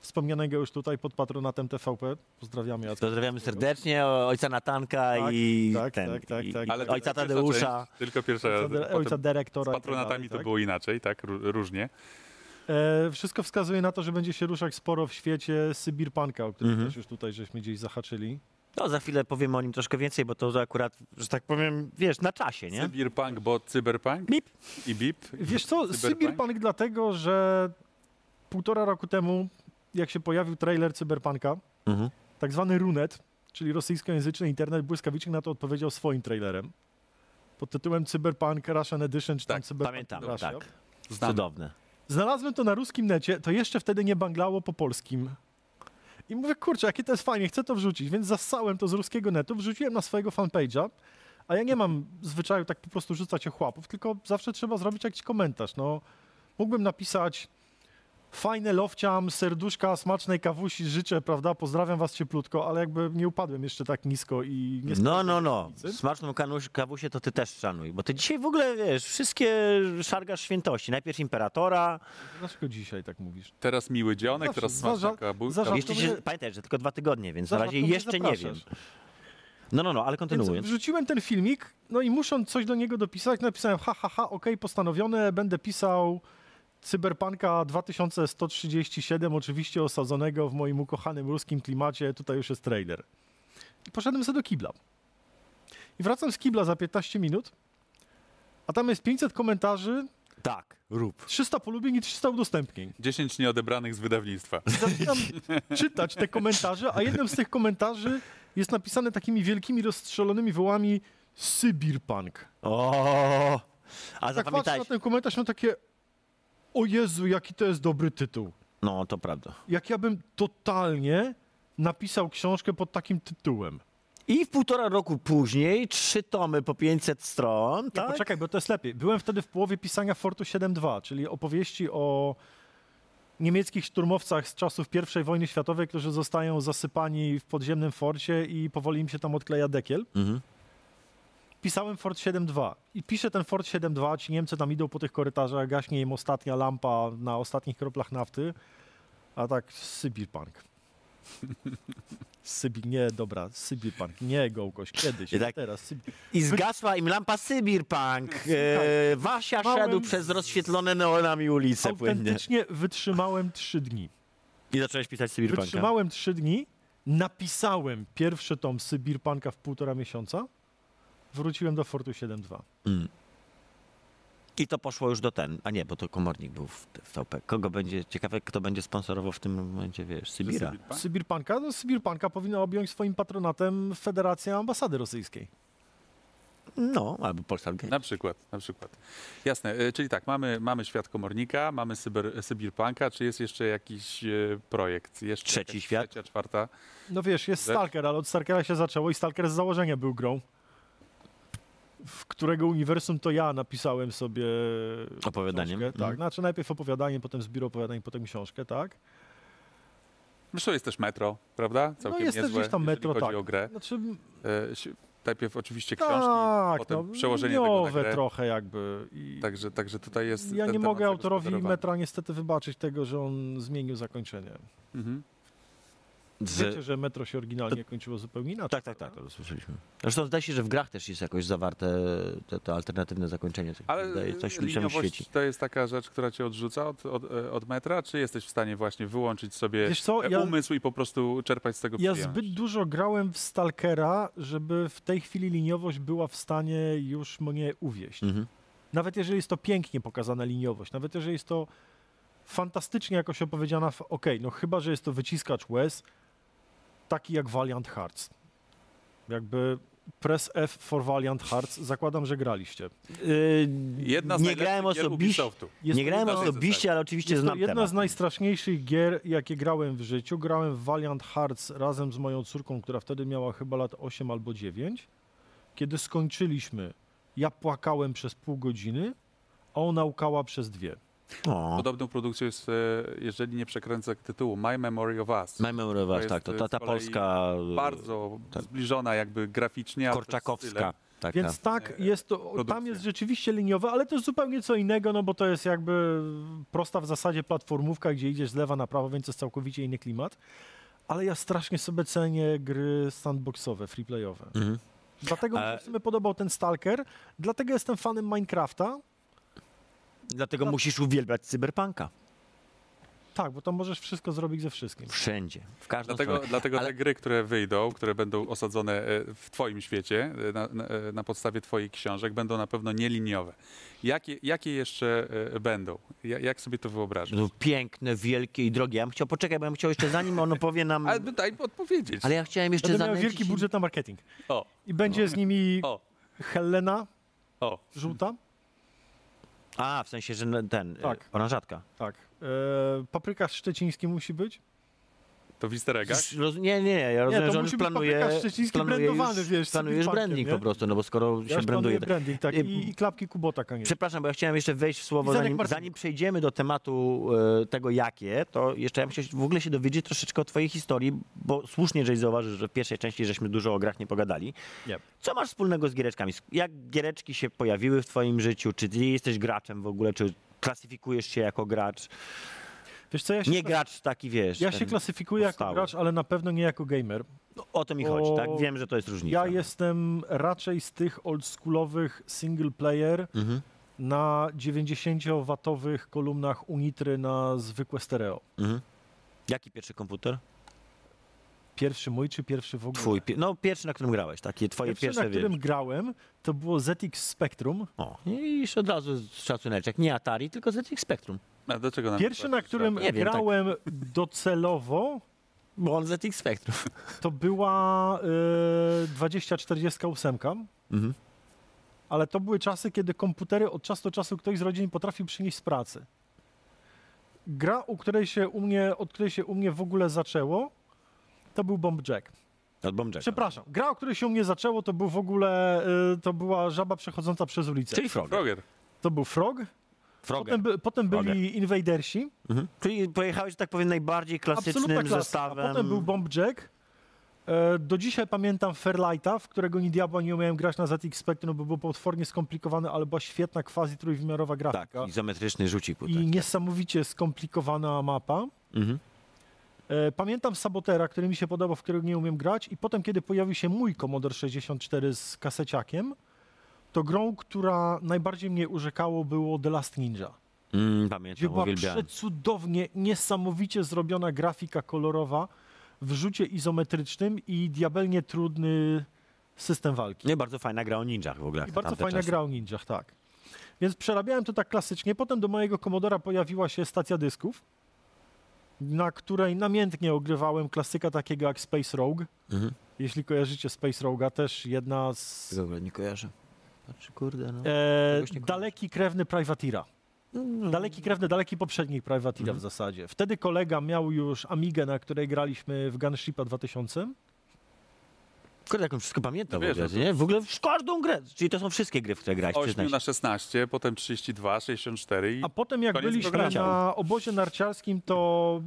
Wspomnianego już tutaj pod patronatem TVP. Pozdrawiamy Jacka. Pozdrawiamy serdecznie ojca Natanka Tak, i, tak, ten, tak, tak, tak. i Ale ojca Tadeusza. część, Tylko pierwsza. Ojca, ojca dyrektora. z tak patronatami to tak? było inaczej, tak? Ró- Różnie. E, wszystko wskazuje na to, że będzie się ruszać sporo w świecie Sybirpunka, o którym Mhm. też już tutaj żeśmy gdzieś zahaczyli. No za chwilę powiemy o nim troszkę więcej, bo to akurat, że tak powiem, wiesz, na czasie, nie? Cyberpunk, bo cyberpunk Bip. i bip. Wiesz co, Cyberpunk? Sybirpunk dlatego, że półtora roku temu, jak się pojawił trailer Cyberpunka, Mhm. tak zwany Runet, czyli rosyjskojęzyczny internet, błyskawicznie na to odpowiedział swoim trailerem. Pod tytułem Cyberpunk Russian Edition, czy tam Tak, Cyberpunk Pamiętam, Russia. tak. Znamy. Cudowne. Znalazłem to na ruskim necie, to jeszcze wtedy nie banglało po polskim. I mówię, kurczę, jakie to jest fajnie, chcę to wrzucić, więc zassałem to z ruskiego netu, wrzuciłem na swojego fanpage'a, a ja nie mam zwyczaju tak po prostu rzucać ochłapów, tylko zawsze trzeba zrobić jakiś komentarz. No, mógłbym napisać fajne lowciam, serduszka, smacznej kawusi życzę, prawda, pozdrawiam was cieplutko, ale jakby nie upadłem jeszcze tak nisko i nie No, no, no. Smaczną kanuś, kawusię to ty też szanuj, bo ty dzisiaj w ogóle, wiesz, wszystkie szargasz świętości. Najpierw imperatora, Dlaczego dzisiaj tak mówisz? Teraz miły dzionek, Zawsze, teraz smaczna kabu- jeszcze się, mnie- pamiętaj, że tylko dwa tygodnie, więc na razie jeszcze nie wiem. No, no, no, ale Więc kontynuując. wrzuciłem ten filmik, no i muszę coś do niego dopisać. Napisałem, ha, ha, ha, okej, postanowione, będę pisał Cyberpunka 2137, oczywiście osadzonego w moim ukochanym ruskim klimacie. Tutaj już jest trailer. I poszedłem sobie do kibla. I wracam z kibla za 15 minut, a tam jest 500 komentarzy, Tak, rób. 300 polubień i 300 udostępnień. 10 nieodebranych z wydawnictwa. Zaczynam czytać te komentarze, a jednym z tych komentarzy jest napisane takimi wielkimi, rozstrzelonymi wołami Sybirpunk. O, a Tak patrzę zapamiętaj. na ten komentarz, mam takie o Jezu, jaki to jest dobry tytuł. No, to prawda. Jak ja bym totalnie napisał książkę pod takim tytułem. I w półtora roku później, trzy tomy po 500 stron, Nie, tak? Poczekaj, bo to jest lepiej. Byłem wtedy w połowie pisania Fortu 7.2, czyli opowieści o niemieckich szturmowcach z czasów I wojny światowej, którzy zostają zasypani w podziemnym forcie i powoli im się tam odkleja dekiel. Mhm. Pisałem Fort 7.2 i piszę ten Fort 7.2, ci Niemcy tam idą po tych korytarzach, gaśnie im ostatnia lampa na ostatnich kroplach nafty, a tak Sybirpunk. Sybir, nie, dobra, Sybirpunk, nie Gołkoś, kiedyś, I tak- teraz Sybir. I zgasła im lampa Sybirpunk. E, Wasia Małem szedł przez rozświetlone neonami ulice płynnie. Autentycznie wytrzymałem trzy dni. I zacząłeś pisać Sybirpunka. Wytrzymałem trzy dni, napisałem pierwszy tom Sybirpunka w półtora miesiąca, wróciłem do Fortu 7.2. Mm. I to poszło już do ten. A nie, bo to komornik był w, w TP. Kogo będzie, ciekawe kto będzie sponsorował w tym momencie, wiesz, Sybira. Sybirpunka, no Sybirpunka powinna objąć swoim patronatem Federacja Ambasady Rosyjskiej. No, albo Polsat Game. Na przykład, na przykład. Jasne, e, czyli tak, mamy, mamy świat komornika, mamy cyber, cyberpunka, czy jest jeszcze jakiś e, projekt? Jeszcze Trzeci jakaś świat? Trzecia, czwarta? No wiesz, jest Rzecz? Stalker, ale od Stalkera się zaczęło i Stalker z założenia był grą, w którego uniwersum to ja napisałem sobie Opowiadaniem. książkę. Tak, Mhm. znaczy najpierw opowiadanie, potem zbiór opowiadań, potem książkę, tak? Zresztą jest też metro, prawda? Całkiem no jest też niezłe, gdzieś tam metro, chodzi tak. o grę. Znaczy, E, najpierw oczywiście książki, tak, potem no, przełożenie tego na nowe grę. trochę jakby. I Także, także tutaj jest ja ten nie temat mogę autorowi metra niestety wybaczyć tego, że on zmienił zakończenie. Mhm. Z... Wiecie, że metro się oryginalnie kończyło zupełnie inaczej. Tak, tak, tak, to słyszeliśmy. Zresztą zdaje się, że w grach też jest jakoś zawarte te, to alternatywne zakończenie. Tak Ale zdaje, coś świeci. to jest taka rzecz, która cię odrzuca od, od, od metra, czy jesteś w stanie właśnie wyłączyć sobie Wiesz co, ja- umysł i po prostu czerpać z tego Ja zbyt dużo grałem w Stalkera, żeby w tej chwili liniowość była w stanie już mnie uwieść. Mhm. Nawet jeżeli jest to pięknie pokazana liniowość, nawet jeżeli jest to fantastycznie jakoś opowiedziana, w... okej, no chyba, że jest to wyciskacz łez, taki jak Valiant Hearts. Jakby press F for Valiant Hearts, zakładam, że graliście. Yy, Jedna z nie grałem osobiście, nie to grałem osobiście, ale oczywiście Jest to znam jedna temat. z najstraszniejszych gier, jakie grałem w życiu. Grałem w Valiant Hearts razem z moją córką, która wtedy miała chyba lat 8 albo 9. Kiedy skończyliśmy, ja płakałem przez pół godziny, a ona łkała przez dwie. O, Podobną produkcją jest, e, jeżeli nie przekręcę tytułu, My Memory of Us. My Memory of Us, tak, to ta, ta z kolei polska... Bardzo tak. zbliżona jakby graficznie. a też Korczakowska. stylem. Tak, Więc tak, E, jest to, tam produkcja. jest rzeczywiście liniowe, ale to jest zupełnie co innego, no bo to jest jakby prosta w zasadzie platformówka, gdzie idziesz z lewa na prawo, więc to jest całkowicie inny klimat. Ale ja strasznie sobie cenię gry sandboxowe, freeplayowe. Mhm. Dlatego mi A- się w sumie podobał ten Stalker, dlatego jestem fanem Minecrafta. Dlatego No. musisz uwielbiać cyberpunka. Tak, bo tam możesz wszystko zrobić ze wszystkim. Wszędzie, w każdą Dlatego, stronę. dlatego Ale- te gry, które wyjdą, które będą osadzone e, w twoim świecie, e, na, na, e, na podstawie twoich książek, będą na pewno nieliniowe. Jakie, jakie jeszcze będą? Ja- Jak sobie to wyobrażasz? No, piękne, wielkie i drogie. Ja bym chciał, poczekaj, bo ja bym chciał jeszcze zanim on opowie nam... Ale daj odpowiedzieć. Ale ja chciałem jeszcze Będę miał wielki budżet na marketing. O, I będzie z nimi o, Helena o. żółta. A, w sensie, że ten, Tak. tak. oranżatka. Tak. E, papryka szczeciński musi być. To w easter eggach? Roz- Nie, nie, ja rozumiem, to że on musi już planuje, planuje brandowany, już, wiesz, z planuje już Cyberpunkiem, branding nie? po prostu, no bo skoro Ja się branduje... branding, tak. Nie, I, I klapki Kubota koniec. Przepraszam, bo ja chciałem jeszcze wejść w słowo, zanim, zanim przejdziemy do tematu e, tego jakie, to jeszcze ja bym chciał w ogóle się dowiedzieć troszeczkę o twojej historii, bo słusznie, żeś zauważył, że w pierwszej części żeśmy dużo o grach nie pogadali. Nie. Co masz wspólnego z giereczkami? Jak giereczki się pojawiły w twoim życiu? Czy ty jesteś graczem w ogóle? Czy klasyfikujesz się jako gracz? Wiesz co, ja się, Nie gracz taki, wiesz. ja się klasyfikuję jako gracz, ale na pewno nie jako gamer. No, o to mi O, chodzi, tak? Wiem, że to jest różnica. Ja jestem raczej z tych oldschoolowych single player Mhm. na 90-watowych kolumnach Unitry na zwykłe stereo. Mhm. Jaki pierwszy komputer? Pierwszy mój czy pierwszy w ogóle? Twój. No pierwszy, na którym grałeś, takie twoje Pierwszy, pierwsze, na którym wiesz. grałem, to było ZX Spectrum. O, i już od razu szacuneczek. Nie Atari, tylko ZX Spectrum. Do czego nam Pierwszy, na którym Nie wiem, tak. grałem docelowo, Bo on ZX Spectrum. to była y, 2048. Mhm. Ale to były czasy, kiedy komputery od czasu do czasu ktoś z rodziny potrafił przynieść z pracy. Gra, u której się u mnie, od której się u mnie w ogóle zaczęło, to był Bomb Jack. Od Bomb Jacka. Przepraszam, gra, o której się u mnie zaczęło, to był w ogóle, y, to była żaba przechodząca przez ulicę. Czyli. Frogger. To był Frog, Potem, by, potem byli Invadersi, Mhm. Czyli pojechałeś, że tak powiem, najbardziej klasycznym zestawem. Potem był Bomb Jack. E, Do dzisiaj pamiętam Fairlighta, w którego ni diabła nie umiałem grać na ZX Spectrum, bo był potwornie skomplikowany, ale była świetna quasi trójwymiarowa Tak, grafika. izometryczny rzucik. I tak. niesamowicie skomplikowana mapa. Mhm. E, Pamiętam Sabotera, który mi się podobał, w którego nie umiem grać i potem, kiedy pojawił się mój Commodore 64 z kaseciakiem, to grą, która najbardziej mnie urzekało było The Last Ninja. Mm, pamiętam, była uwielbiałem. przecudownie, niesamowicie zrobiona grafika kolorowa w rzucie izometrycznym i diabelnie trudny system walki. Nie, bardzo fajna gra o ninjach w ogóle. I bardzo fajna czasy. gra o ninjach, tak. Więc przerabiałem to tak klasycznie. Potem do mojego Commodora pojawiła się stacja dysków, na której namiętnie ogrywałem klasyka takiego jak Space Rogue. Mhm. Jeśli kojarzycie Space Rogue'a, też jedna z... Ogóle nie kojarzę. Znaczy, kurde, no. E, daleki krewny Privateera. Mm. Daleki krewny, daleki poprzedniej Privateera Mhm. w zasadzie. Wtedy kolega miał już Amigę, na której graliśmy w Gunshipa 2000. Kurde, jak on wszystko pamięta No w wiesz, ogóle, no to- nie? W ogóle w każdą grę. Czyli to są wszystkie gry, w które grałeś, 8 przyznaj się. na 16, potem 32, 64 i A potem jak byliśmy programu. na obozie narciarskim, to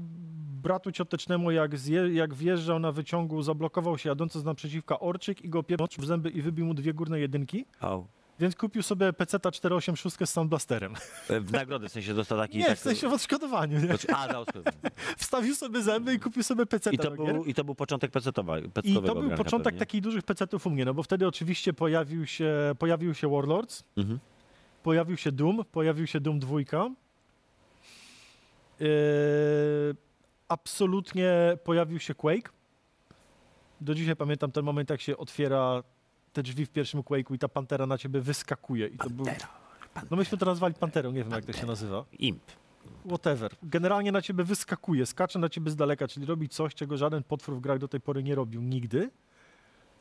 bratu ciotecznemu jak, zje, jak wjeżdżał na wyciągu, zablokował się jadący z naprzeciwka orczyk i go pieprzył w zęby i wybił mu dwie górne jedynki. Au. Więc kupił sobie PC-ta 486 z Sound Blasterem. E, W nagrodę, w sensie dostał taki... Nie, tak, w sensie w odszkodowaniu. Nie? Znaczy, A, za odszkodowanie. Wstawił sobie zęby i kupił sobie PC-ta I to, był, I to był początek pecetowa, I to był początek pewnie. takich dużych PC-ów u mnie, no bo wtedy oczywiście pojawił się, pojawił się Warlords, Mhm. pojawił się Doom, pojawił się Doom 2. Yy, absolutnie pojawił się Quake. Do dzisiaj pamiętam ten moment, jak się otwiera te drzwi w pierwszym Quake'u i ta pantera na ciebie wyskakuje. I to był... No myśmy to nazwali panterą, nie wiem jak to się nazywa. Imp. Whatever. Generalnie na ciebie wyskakuje, skacze na ciebie z daleka, czyli robi coś, czego żaden potwór w grach do tej pory nie robił nigdy.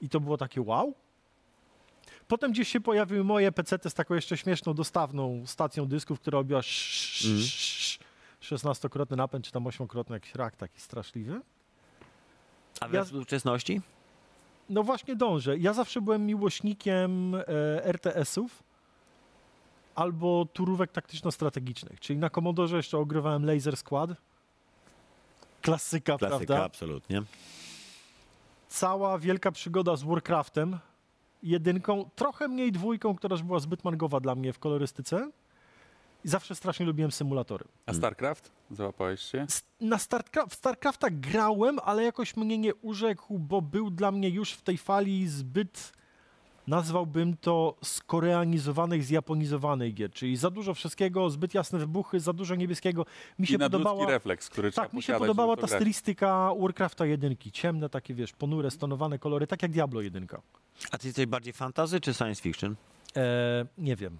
I to było takie wow. Potem gdzieś się pojawiły moje PC z taką jeszcze śmieszną, dostawną stacją dysków, która robiła Mhm. 16-krotny napęd, czy tam 8-krotny jakiś rak taki straszliwy. A we Ja- współczesności? No właśnie dążę. Ja zawsze byłem miłośnikiem e, RTS-ów albo turówek taktyczno-strategicznych. Czyli na Commodore jeszcze ogrywałem Laser Squad. Klasyka, Klasyka, prawda? absolutnie. Cała wielka przygoda z Warcraftem. Jedynką, trochę mniej dwójką, która już była zbyt mangowa dla mnie w kolorystyce. I zawsze strasznie lubiłem symulatory. A StarCraft? Załapałeś się? Na Starcraft, w StarCrafta grałem, ale jakoś mnie nie urzekł, bo był dla mnie już w tej fali zbyt, nazwałbym to, skoreanizowanych, zjaponizowanych gier. Czyli za dużo wszystkiego, zbyt jasne wybuchy, za dużo niebieskiego. Mi się I podobała... refleks, który trzeba Tak, mi się podobała ta stylistyka Warcrafta jedynki. Ciemne takie, wiesz, ponure, stonowane kolory, tak jak Diablo jedynka. A ty jesteś bardziej fantazy czy science fiction? Eee, nie wiem.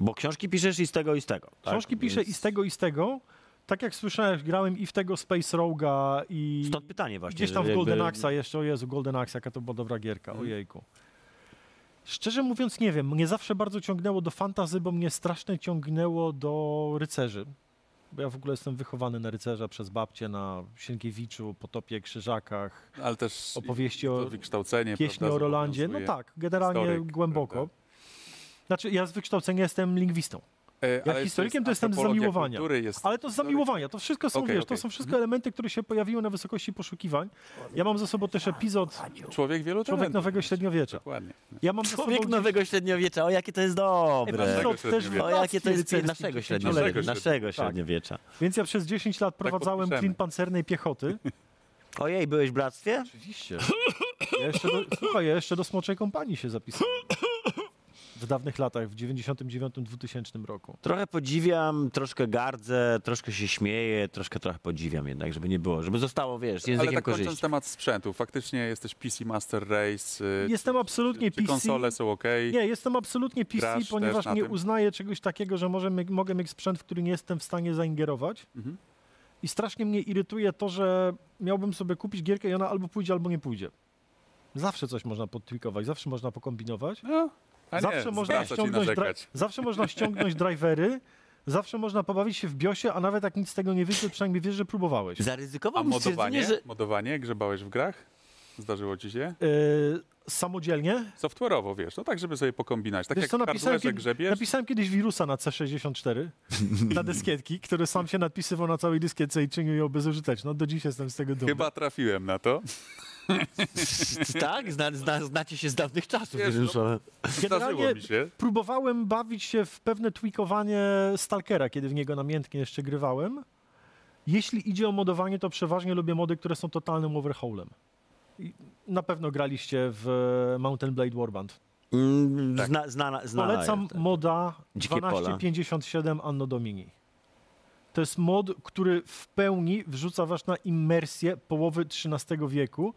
Bo książki piszesz i z tego, i z tego. tak? Książki piszę Więc i z tego, i z tego. Tak jak słyszałeś, grałem i w tego Space Rogue'a i... Stąd pytanie właśnie. Gdzieś tam w Golden jakby- Axa jeszcze, o Jezu, Golden Axe, jaka to była dobra gierka, Mhm. ojejku. Szczerze mówiąc nie wiem, mnie zawsze bardzo ciągnęło do fantazy, bo mnie strasznie ciągnęło do rycerzy. Bo ja w ogóle jestem wychowany na rycerza przez babcię na Sienkiewiczu, Potopie, Krzyżakach, Ale też opowieści o wykształcenie, pieśni prawda, o Rolandzie. No tak, generalnie Historyk, głęboko. prawda? Znaczy ja z wykształcenia jestem lingwistą, E, Jak ale historykiem to jestem z zamiłowania. Jest ale to z zamiłowania, to wszystko są, Okej, wiesz, to okej. są wszystko elementy, które się pojawiły na wysokości poszukiwań. Ja mam za sobą też epizod Człowiek wielu Człowiek. Nowego Średniowiecza. Dokładnie. Ja mam Człowiek sobą nowego średniowiecza, o jakie to jest dobre. Epizod też. O jakie to jest naszego średniowiecza. Naszego średniowiecza. Więc ja przez 10 lat prowadzałem podpiszemy. klin pancernej piechoty. Ojej, byłeś w bractwie? Oczywiście. Ja jeszcze do, słuchaj, ja jeszcze do Smoczej Kompanii się zapisałem. W dawnych latach, w 99-2000 roku. Trochę podziwiam, troszkę gardzę, troszkę się śmieję, troszkę trochę podziwiam jednak, żeby nie było, żeby zostało, wiesz, Ale językiem tak kończąc korzyści. temat sprzętu, faktycznie jesteś PC Master Race. y, Jestem absolutnie czy, czy PC. konsole są ok? Nie, jestem absolutnie PC, Grasz ponieważ nie tym? uznaję czegoś takiego, że może, mogę mieć sprzęt, w który nie jestem w stanie zaingerować. Mhm. I strasznie mnie irytuje to, że miałbym sobie kupić gierkę i ona albo pójdzie, albo nie pójdzie. Zawsze coś można podtwikować, zawsze można pokombinować. No, a zawsze, nie, można ściągnąć zawsze można ściągnąć drivery, zawsze można pobawić się w BIOSie, a nawet jak nic z tego nie wyjdzie, to przynajmniej wiesz, że próbowałeś. A Zaryzykowałbym modowanie? stwierdzenie, że... Modowanie? Grzebałeś w grach? Zdarzyło ci się? Yy, samodzielnie. Software'owo, wiesz, no tak, żeby sobie pokombinać. Tak Wiesz jak co, napisałem, kiedy, grzebiesz, napisałem kiedyś wirusa na C64 na dyskietki, który sam się nadpisywał na całej dyskietce i czynił ją bezużyteczną. Do dziś jestem z tego dumny. chyba trafiłem na to. tak? Zna, zna, znacie się z dawnych czasów. Wiesz, no. Generalnie mi się. próbowałem bawić się w pewne tweakowanie Stalkera, kiedy w niego namiętnie jeszcze grywałem. Jeśli idzie o modowanie, to przeważnie lubię mody, które są totalnym overhaulem. I na pewno graliście w Mountain Blade Warband. Mm, Tak. Zna, znana, znana Polecam jest, tak. moda Dzikie pola. 1257 Anno Domini. To jest mod, który w pełni wrzuca was na immersję połowy XIII wieku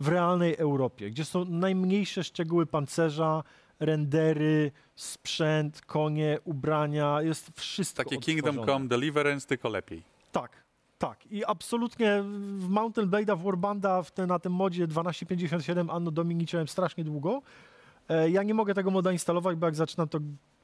w realnej Europie, gdzie są najmniejsze szczegóły pancerza, rendery, sprzęt, konie, ubrania, jest wszystko Takie Kingdom. Come Deliverance, tylko lepiej. Tak, tak. I absolutnie w Mountain Blade'a, w Warbanda, w te, na tym modzie 1257 Anno Domini strasznie długo. E, ja nie mogę tego moda instalować, bo jak zaczynam to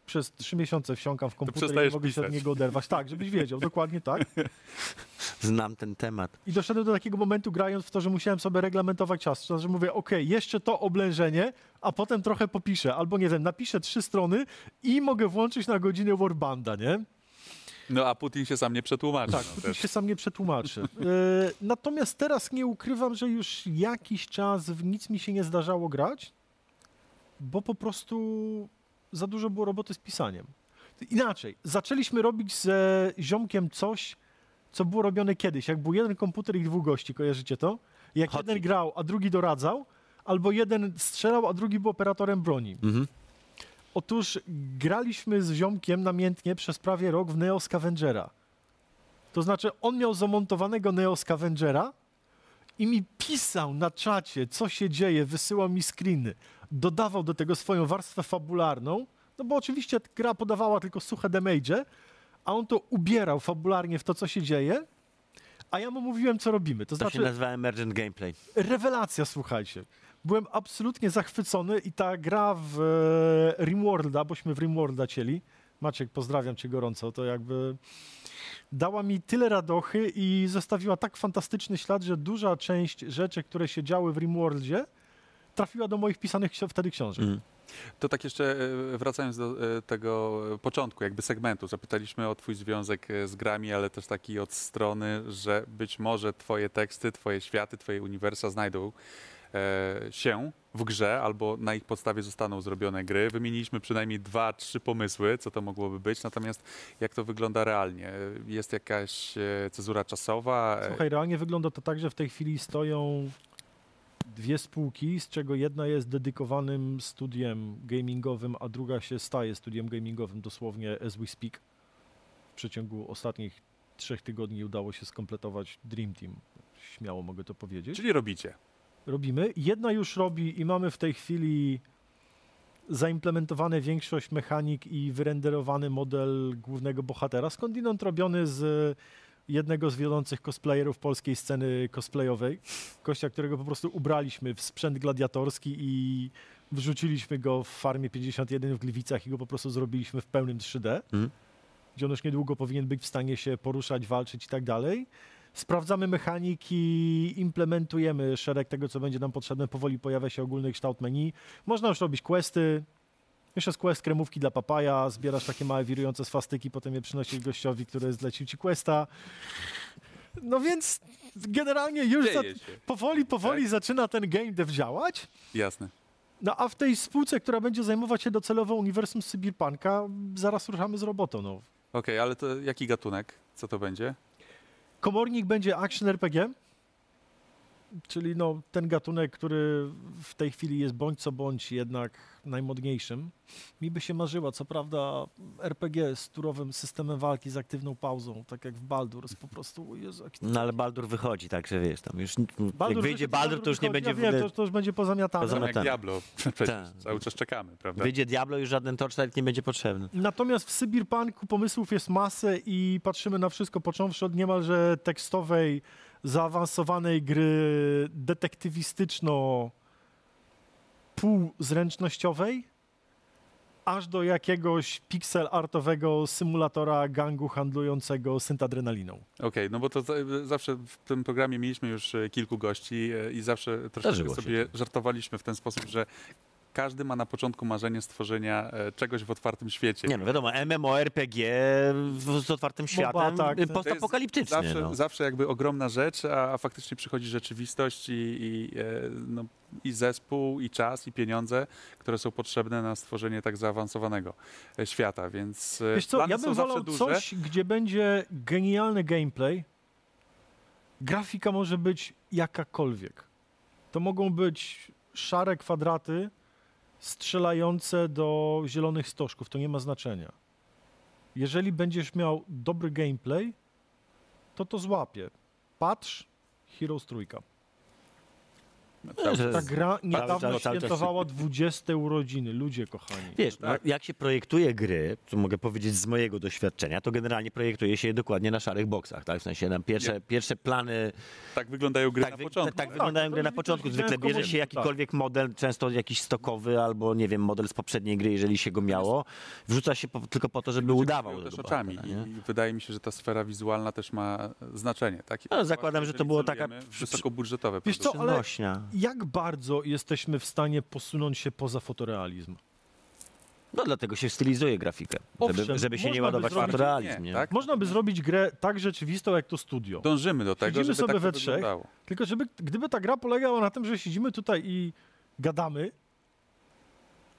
przez trzy miesiące wsiąkam w komputer i nie mogę się od niego oderwać. Tak, żebyś wiedział, dokładnie tak. Znam ten temat. I doszedłem do takiego momentu grając w to, że musiałem sobie reglamentować czas. To, że mówię, ok, jeszcze to oblężenie, a potem trochę popiszę. Albo nie wiem, napiszę trzy strony i mogę włączyć na godzinę Warbanda, nie? No a Putin się sam nie przetłumaczy. Tak, no, Putin też. się sam nie przetłumaczy. E, natomiast teraz nie ukrywam, że już jakiś czas w nic mi się nie zdarzało grać, bo po prostu za dużo było roboty z pisaniem. Inaczej, zaczęliśmy robić ze ziomkiem coś, co było robione kiedyś. Jak był jeden komputer i dwóch gości, kojarzycie to? Jak Hot jeden grał, a drugi doradzał, albo jeden strzelał, a drugi był operatorem broni. Mhm. Otóż graliśmy z ziomkiem namiętnie przez prawie rok w Neo Scavengera. To znaczy, on miał zamontowanego Neo Scavengera i mi pisał na czacie, co się dzieje, wysyłał mi screeny, dodawał do tego swoją warstwę fabularną, no bo oczywiście gra podawała tylko suche damage, a on to ubierał fabularnie w to, co się dzieje, a ja mu mówiłem, co robimy. To To znaczy, się nazywa Emergent Gameplay. rewelacja, słuchajcie. Byłem absolutnie zachwycony i ta gra w e, Rimworlda, bośmy w Rimworlda cieli, Maciek, pozdrawiam cię gorąco, to jakby dała mi tyle radochy i zostawiła tak fantastyczny ślad, że duża część rzeczy, które się działy w Rimworldzie, trafiła do moich pisanych wtedy książek. Mhm. To tak jeszcze e, wracając do e, tego e, początku, jakby segmentu, zapytaliśmy o twój związek z grami, ale też taki od strony, że być może twoje teksty, twoje światy, twoje uniwersa znajdą się w grze, albo na ich podstawie zostaną zrobione gry. Wymieniliśmy przynajmniej dwa, trzy pomysły, co to mogłoby być, natomiast jak to wygląda realnie? Jest jakaś cezura czasowa? Słuchaj, realnie wygląda to tak, że w tej chwili stoją dwie spółki, z czego jedna jest dedykowanym studiem gamingowym, a druga się staje studiem gamingowym dosłownie as we speak. W przeciągu ostatnich trzech tygodni udało się skompletować Dream Team. Śmiało mogę to powiedzieć. Czyli robicie. Robimy. Jedna już robi i mamy w tej chwili zaimplementowane większość mechanik i wyrenderowany model głównego bohatera, skądinąd robiony z jednego z wiodących cosplayerów polskiej sceny cosplayowej. Gościa, którego po prostu ubraliśmy w sprzęt gladiatorski i wrzuciliśmy go w Farmie 51 w Gliwicach i go po prostu zrobiliśmy w pełnym 3D, Mhm. gdzie on już niedługo powinien być w stanie się poruszać, walczyć i tak dalej. Sprawdzamy mechaniki, implementujemy szereg tego, co będzie nam potrzebne. Powoli pojawia się ogólny kształt menu. Można już robić questy. Jeszcze z quest kremówki dla papaja, zbierasz takie małe wirujące swastyki, potem je przynosisz gościowi, który zlecił ci questa. No więc generalnie już za, powoli, powoli Tak. zaczyna ten game dev działać. Jasne. No a w tej spółce, która będzie zajmować się docelowo uniwersum Cyberpunka, zaraz ruszamy z robotą. No. Okej, ale to jaki gatunek? Co to będzie? Komornik będzie action RPG, czyli no, ten gatunek, który w tej chwili jest bądź co bądź jednak najmodniejszym. Mi by się marzyła, co prawda, RPG z turowym systemem walki z aktywną pauzą, tak jak w Baldur's, po prostu, Jezu, jaki... No ale Baldur wychodzi, także wiesz, tam już jak Baldur wyjdzie wychodzi, Baldur, to już nie wychodzi, będzie ja wiem, to, to już będzie pozamiatane. Pozamiatane. Jak Diablo. Tak. cały czas czekamy, prawda? Wyjdzie Diablo, już żaden torchlight nie będzie potrzebny. Natomiast w Cyberpunku pomysłów jest masę i patrzymy na wszystko, począwszy od niemalże tekstowej, zaawansowanej gry detektywistyczno półzręcznościowej, aż do jakiegoś pixel artowego symulatora gangu handlującego syntadrenaliną. Okej, no bo to za- zawsze w tym programie mieliśmy już e, kilku gości e, i zawsze troszeczkę sobie żartowaliśmy w ten sposób, że każdy ma na początku marzenie stworzenia e, czegoś w otwartym świecie. Nie no wiadomo, MMORPG w- z otwartym światem, tak. y, postapokaliptyczny. Zawsze, no. zawsze jakby ogromna rzecz, a, a faktycznie przychodzi rzeczywistość i, i, e, no, i zespół, i czas, i pieniądze, które są potrzebne na stworzenie tak zaawansowanego e, świata, więc Wiesz co, plany ja bym wolał duże. coś, gdzie będzie genialny gameplay. Grafika może być jakakolwiek. To mogą być szare kwadraty strzelające do zielonych stożków. To nie ma znaczenia. Jeżeli będziesz miał dobry gameplay, to to złapie. Patrz, Heroes trójka. Że- Ta gra niedawno świętowała 20 urodziny. Ludzie kochani. Wiesz, Tak. no, jak się projektuje gry, co mogę powiedzieć z mojego doświadczenia, to generalnie projektuje się je dokładnie na szarych boksach, tak? W sensie tam pierwsze, Nie. pierwsze plany Tak wyglądają gry tak, na początku. tak No wyglądają tak, gry to na już początku. Zwykle bierze się tak. jakikolwiek model, często jakiś stokowy albo, nie wiem, model z poprzedniej gry, jeżeli się go miało. Wrzuca się po, tylko po to, żeby Ludzie udawał. też oczami bohatera, nie? i, wydaje mi się, że ta sfera wizualna też ma znaczenie. Tak? No, zakładam, że to było taka- Wysokobudżetowe Wiesz co, ale-. Jak bardzo jesteśmy w stanie posunąć się poza fotorealizm? No dlatego się stylizuje grafikę, Owszem, żeby, żeby się nie by ładować w zrobić- fotorealizm. Nie, Nie, tak? Można by zrobić grę tak rzeczywistą, jak to studio. Dążymy do tego, Siedzimy żeby sobie tak we to trzech. wyglądało. Tylko żeby, gdyby ta gra polegała na tym, że siedzimy tutaj i gadamy,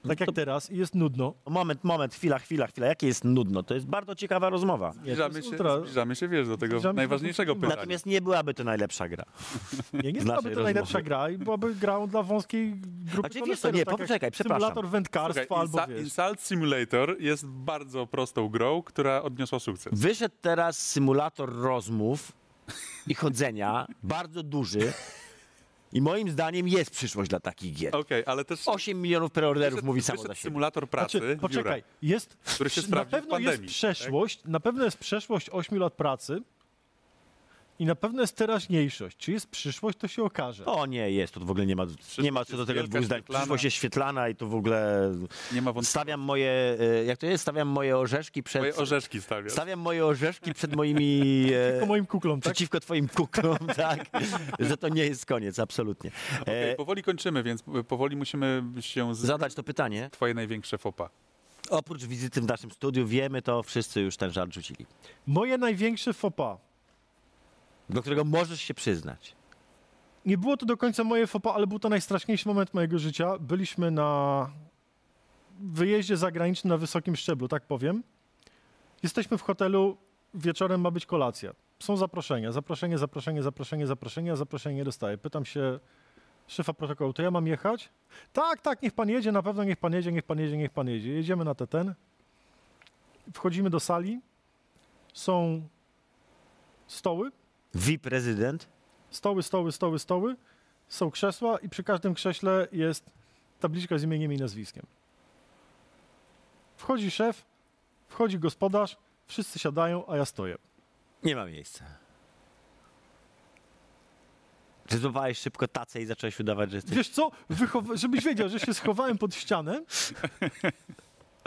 Tak jak to- teraz i jest nudno. Moment, moment, chwila, chwila, chwila. Jakie jest nudno? To jest bardzo ciekawa rozmowa. Zbliżamy się, ultra- zbliżamy się, wiesz, do tego Zbliżamy najważniejszego pytania. Natomiast nie byłaby to najlepsza gra. Nie, nie byłaby to najlepsza gra i byłaby grą dla wąskiej grupy Znaczy, wiesz co, nie, tak poczekaj, przepraszam. Symulator wędkarstwa Słuchaj, albo Insa- wiesz. Insult Simulator jest bardzo prostą grą, która odniosła sukces. Wyszedł teraz symulator rozmów i chodzenia, bardzo duży. I moim zdaniem jest przyszłość dla takich gier. Okej, ale też 8 milionów preorderów wyszedł- mówi samo za siebie. symulator pracy, Znaczy, poczekaj, jest, który się na sprawdził w pewno pandemii, jest przeszłość, na pewno jest przeszłość 8 lat pracy i na pewno jest teraźniejszość. Czy jest przyszłość, to się okaże. O nie, jest, tu w ogóle nie ma, nie ma co do tego dwóch zdań. świetlana. Przyszłość jest świetlana i tu w ogóle nie ma wątpliwości. stawiam moje, e, jak to jest, stawiam moje orzeszki przed... Moje orzeszki stawiasz. Stawiam moje orzeszki przed moimi... e, Tylko moim kuklom, tak? Przeciwko twoim kuklom, tak? Że to nie jest koniec, absolutnie. Okej, E, powoli kończymy, więc powoli musimy się z... zadać to pytanie. Twoje największe fopa. Oprócz wizyty w naszym studiu wiemy to, wszyscy już ten żart rzucili. Moje największe fopa. Do którego możesz się przyznać. Nie było to do końca moje fopa, ale był to najstraszniejszy moment mojego życia. Byliśmy na wyjeździe zagranicznym na wysokim szczeblu, tak powiem. Jesteśmy w hotelu, wieczorem ma być kolacja. Są zaproszenia, zaproszenie, zaproszenie, zaproszenie, zaproszenie, a zaproszenie nie dostaję. Pytam się szefa protokołu, to ja mam jechać? Tak, tak, niech pan jedzie, na pewno niech pan jedzie, niech pan jedzie, niech pan jedzie. Jedziemy na te ten. Wchodzimy do sali. Są stoły, VIP rezydent. stoły, stoły, stoły, stoły. Są krzesła i przy każdym krześle jest tabliczka z imieniem i nazwiskiem. Wchodzi szef, wchodzi gospodarz, wszyscy siadają, a ja stoję. Nie ma miejsca. Czy złapałeś szybko tacę i zacząłeś udawać, że jesteś... Wiesz co? Żebyś wiedział, że się schowałem pod ścianę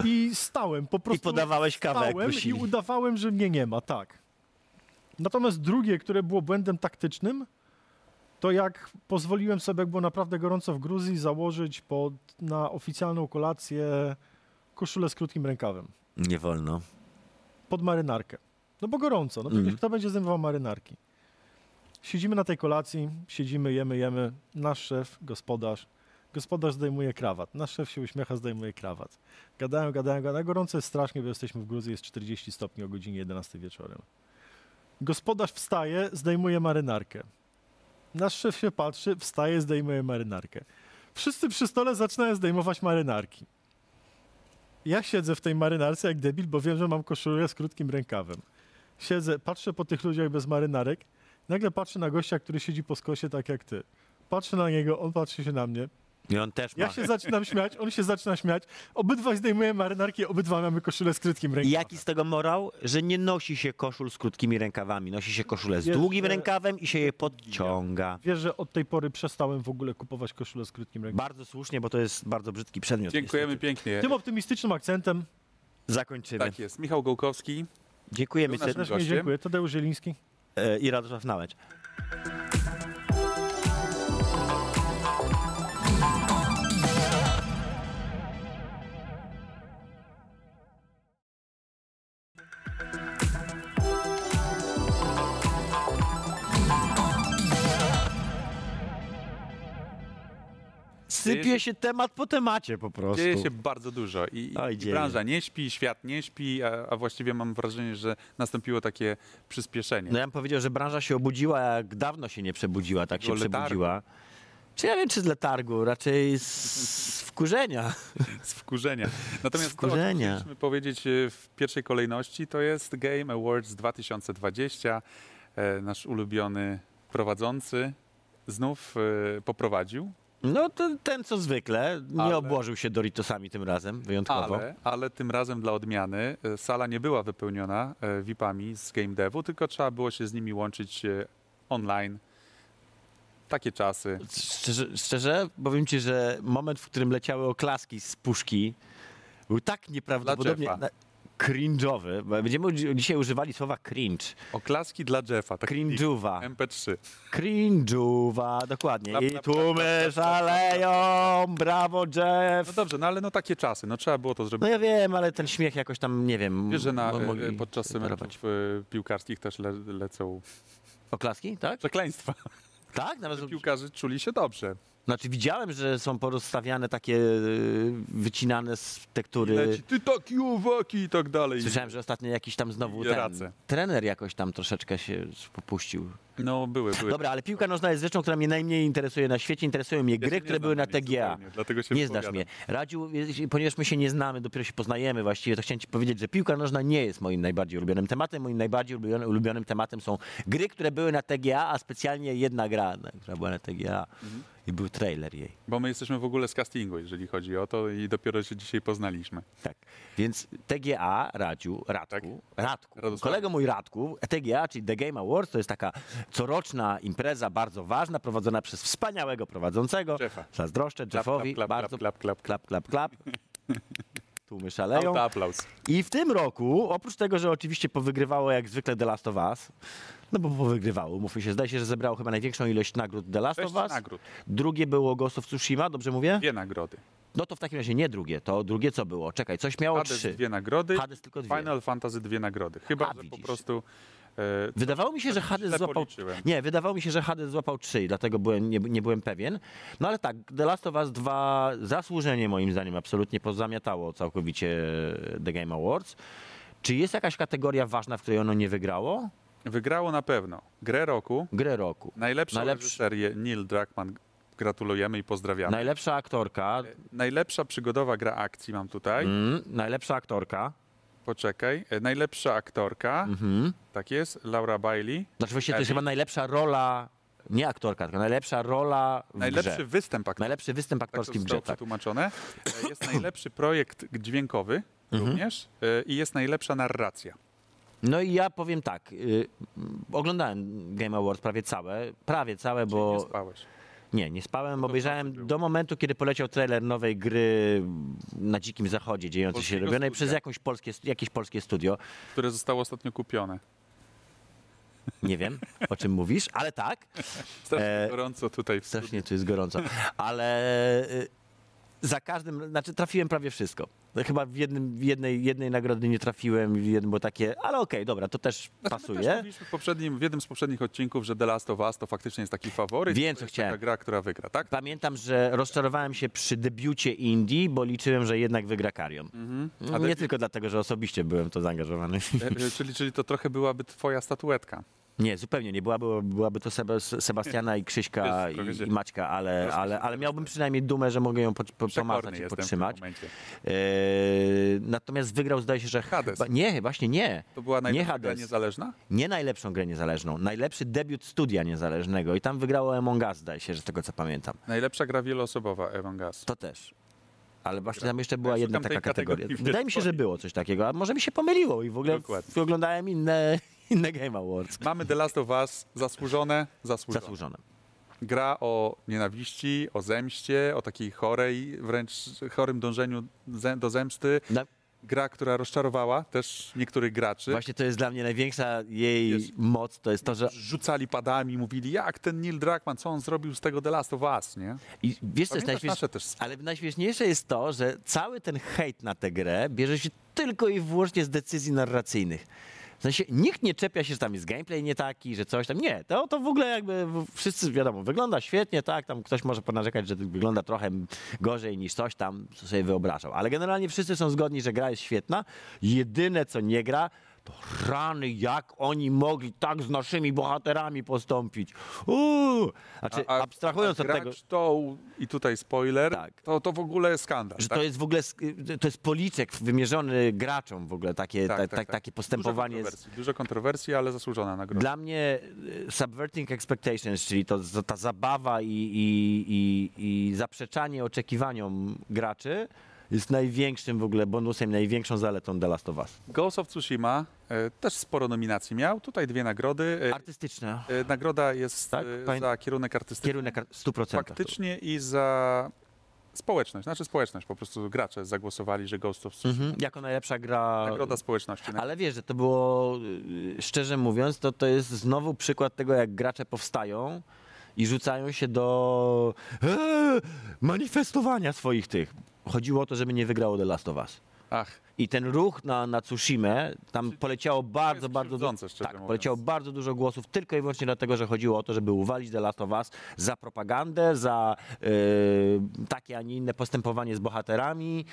i stałem po prostu. podawałeś kawę, jak stałem i udawałem, że mnie nie ma, tak. Natomiast drugie, które było błędem taktycznym, to jak pozwoliłem sobie, jak było naprawdę gorąco w Gruzji, założyć pod, na oficjalną kolację koszulę z krótkim rękawem. Nie wolno. Pod marynarkę. No bo gorąco, no przecież Mhm. kto będzie zdejmował marynarki? Siedzimy na tej kolacji, siedzimy, jemy, jemy. Nasz szef, gospodarz. Gospodarz zdejmuje krawat. Nasz szef się uśmiecha, zdejmuje krawat. Gadają, gadają, gadają. Gorąco jest strasznie, bo jesteśmy w Gruzji, jest 40 stopni o godzinie 11 wieczorem. Gospodarz wstaje, zdejmuje marynarkę. Nasz szef się patrzy, wstaje, zdejmuje marynarkę. Wszyscy przy stole zaczynają zdejmować marynarki. Ja siedzę w tej marynarce jak debil, bo wiem, że mam koszulę z krótkim rękawem. Siedzę, patrzę po tych ludziach bez marynarek. Nagle patrzę na gościa, który siedzi po skosie tak jak ty. Patrzę na niego, on patrzy się na mnie. I on też ma. Ja się zaczynam śmiać, on się zaczyna śmiać. Obydwaj zdejmujemy marynarki, obydwa mamy koszulę z krótkim I rękawem. jaki z tego morał? Że nie nosi się koszul z krótkimi rękawami. Nosi się koszulę z Wiesz, długim że- rękawem i się je podciąga. Wiesz, że od tej pory przestałem w ogóle kupować koszulę z krótkim rękawem. Bardzo słusznie, bo to jest bardzo brzydki przedmiot. Dziękujemy niestety. pięknie. Tym optymistycznym akcentem Zakończymy. Tak jest. Michał Gołkowski. Dziękujemy serdecznie. dziękuję. Tadeusz Zieliński. E, I Radosław Nałęcz. Sypie się temat po temacie po prostu. Dzieje się bardzo dużo i, Oj, i dzieje. branża nie śpi, świat nie śpi, a, a właściwie mam wrażenie, że nastąpiło takie przyspieszenie. No ja bym powiedział, że branża się obudziła, jak dawno się nie przebudziła, tak się letargu. przebudziła. Czy ja wiem, czy z letargu, raczej z, z wkurzenia. z wkurzenia. Natomiast wkurzenia. to, o czym chcieliśmy powiedzieć e, w pierwszej kolejności, to jest Game Awards 2020. E, Nasz ulubiony prowadzący znów e, poprowadził, No to ten co zwykle, nie Ale- obłożył się Doritosami tym razem, wyjątkowo. ale, ale tym razem dla odmiany e, sala nie była wypełniona e, VIP-ami z game devu, tylko trzeba było się z nimi łączyć e, online. Takie czasy. Szczerze, szczerze powiem ci, że moment, w którym leciały oklaski z puszki, był tak nieprawdopodobnie Jeffa. Cringe'owy. Będziemy dzi- dzisiaj używali słowa cringe. Oklaski dla Jeffa. Tak Cringe'uwa. MP3. Cringe'uwa, dokładnie. I tłumy szaleją, brawo Jeff. No dobrze, no ale no takie czasy. No trzeba było to zrobić. No ja wiem, ale ten śmiech jakoś tam, nie wiem. Wiesz, że na, e, podczas meczów e, piłkarskich też le, lecą Oklaski, tak? przekleństwa. Tak? Nawet Piłkarze czuli się dobrze. Znaczy widziałem, że są porozstawiane takie y, wycinane z tektury. Leci, ty taki uwaki i tak dalej. Słyszałem, że ostatnio jakiś tam znowu ten trener jakoś tam troszeczkę się popuścił. No były, były. Dobra, ale piłka nożna jest rzeczą, która mnie najmniej interesuje na świecie. Interesują mnie Ja gry, które były na TGA. Dlatego się Nie znasz wypowiadam. mnie. Radziu, jeśli- ponieważ my się nie znamy, dopiero się poznajemy właściwie, to chciałem ci powiedzieć, że piłka nożna nie jest moim najbardziej ulubionym tematem. Moim najbardziej ulubionym, ulubionym tematem są gry, które były na TGA, a specjalnie jedna gra, która była na TGA Mhm. I był trailer jej. Bo my jesteśmy w ogóle z castingu, jeżeli chodzi o to i dopiero się dzisiaj poznaliśmy. Tak. Więc TGA, Radziu, Radku, Tak. Radku, Radosław. kolego mój Radku, TGA, czyli The Game Awards, to jest taka coroczna impreza bardzo ważna, prowadzona przez wspaniałego prowadzącego. Szefa. Zazdroszczę Klap, Jeffowi, klap, klap, bardzo klap, klap, klap, klap, klap. Tłumy szaleją. Auto aplauz. I w tym roku, oprócz tego, że oczywiście powygrywało jak zwykle The Last of Us, no bo powygrywało, mówmy się, zdaje się, że zebrało chyba największą ilość nagród The Last Sześć of Us. nagród. Drugie było Ghost of Tsushima, dobrze mówię? Dwie nagrody. No to w takim razie nie drugie, to drugie co było? Czekaj, coś miało Hades trzy. dwie nagrody. Hades tylko dwie. Final Fantasy dwie nagrody. Chyba, A, że po widzisz. prostu... E, Wydawało mi się, że Hades złapał. Nie, wydawało mi się, że Hades złapał trzy, i dlatego byłem, nie, nie byłem pewien. No ale tak, The Last of Us 2 zasłużenie moim zdaniem absolutnie pozamiatało całkowicie The Game Awards. Czy jest jakaś kategoria ważna, w której ono nie wygrało? Wygrało na pewno grę roku, Grę roku. najlepszą Najlepszy- reżyserię Neil Druckmann. Gratulujemy i pozdrawiamy. Najlepsza aktorka. Najlepsza przygodowa gra akcji mam tutaj. Mm, najlepsza aktorka. Poczekaj. E, Najlepsza aktorka. Mhm. Tak jest. Laura Bailey. Znaczy właściwie to jest Abby. chyba najlepsza rola, nie aktorka, tylko najlepsza rola w Najlepszy grze. występ aktorski. Najlepszy występ Tak aktorski w zostało grze, tak. przetłumaczone. E, Jest najlepszy projekt dźwiękowy Mhm. również e, i jest najlepsza narracja. No i ja powiem tak, y, oglądałem Game Awards prawie całe, prawie całe, bo... Nie spałeś. Nie, nie spałem, obejrzałem było? do momentu, kiedy poleciał trailer nowej gry na Dzikim Zachodzie, dziejącej się, Polskiego robionej studia. przez jakąś polskie, jakieś polskie studio. Które zostało ostatnio kupione. Nie wiem, o czym mówisz, ale tak, Strasznie E, gorąco tutaj w studiu. strasznie tu jest gorąco, ale y, za każdym, znaczy trafiłem prawie wszystko. Chyba w, jednym, w jednej, jednej nagrody nie trafiłem, w jednym było takie, ale okej, dobra, to też Znaczy, my Też pasuje. mówiliśmy w, poprzednim, w jednym z poprzednich odcinków, że The Last of Us to faktycznie jest taki faworyt. Wiem, to co jest chciałem. taka gra, która wygra, tak? Pamiętam, że rozczarowałem się przy debiucie Indie, bo liczyłem, że jednak wygra Karion. Mhm. A Nie debiut- tylko dlatego, że osobiście byłem to zaangażowany. e, e, czyli, czyli to trochę byłaby twoja statuetka. Nie, zupełnie nie. Byłaby, byłaby to Seba- Sebastiana i Krzyśka i, i Maćka, ale, ale, ale miałbym przynajmniej dumę, że mogę ją po, po, pomacać i podtrzymać. Eee, natomiast wygrał, zdaje się, że Hades. Nie, właśnie nie. To była najlepsza gra Hades. niezależna? Nie najlepszą grę niezależną. Najlepszy debiut studia niezależnego. I tam wygrało Among Us, zdaje się, że z tego co pamiętam. Najlepsza gra wieloosobowa, Among Us. To też. Ale właśnie tam jeszcze była Ja jedna taka kategoria. Wydaje mi się, że było coś takiego, a może mi się pomyliło i w ogóle Dokładnie. oglądałem inne, inne Game Awards. Mamy The Last of Us zasłużone, zasłużone. Zasłużone. Gra o nienawiści, o zemście, o takiej chorej, wręcz chorym dążeniu do zemsty. No, Gra, która rozczarowała też niektórych graczy. Właśnie to jest dla mnie największa jej Jest. moc, to jest to, że... Rzucali padami, mówili, jak ten Neil Druckmann, co on zrobił z tego The Last of Us, nie? I wiesz, co jest Pamiętasz najśmiesz... nasze też Ale najśmieszniejsze jest to, że cały ten hejt na tę grę bierze się tylko i wyłącznie z decyzji narracyjnych. W sensie nikt nie czepia się, że tam jest gameplay nie taki, że coś tam. Nie, to, to w ogóle jakby wszyscy wiadomo, wygląda świetnie, tak, tam ktoś może ponarzekać, że wygląda trochę gorzej niż coś tam, co sobie wyobrażał. Ale generalnie wszyscy są zgodni, że gra jest świetna. Jedyne, co nie gra, to rany, jak oni mogli tak z naszymi bohaterami postąpić. Uuu! Znaczy, abstrahując a od tego... To, I tutaj spoiler, Tak. to, to w ogóle skandal. Że tak? to jest w ogóle to jest policzek wymierzony graczom w ogóle takie, Tak, ta, tak, ta, tak. takie postępowanie. Dużo jest- kontrowersji, dużo kontrowersji, ale zasłużona nagroda. Dla mnie y, subverting expectations, czyli to, z- ta zabawa i, i, i, i zaprzeczanie oczekiwaniom graczy jest największym w ogóle bonusem, największą zaletą The Last of Us. Ghost of Tsushima e, też sporo nominacji miał. Tutaj dwie nagrody. E, Artystyczne. e, nagroda jest Tak, e, pamię- za kierunek artystyczny. Kierunek ar- 100%. Faktycznie i za społeczność. Znaczy społeczność, po prostu gracze zagłosowali, że Ghost of Tsushima. Mhm, jako najlepsza gra. Nagroda społeczności. Ale wiesz, że to było, y, szczerze mówiąc, to, to jest znowu przykład tego, jak gracze powstają i rzucają się do e, manifestowania swoich tych. Chodziło o to, żeby nie wygrało The Last of Us. Ach, I ten ruch na, na Tsushimę, tam poleciało bardzo, bardzo dużo. Tak, mówiąc. poleciało bardzo dużo głosów tylko i wyłącznie dlatego, że chodziło o to, żeby uwalić The Last of Us za propagandę, za yy, takie, a nie inne postępowanie z bohaterami.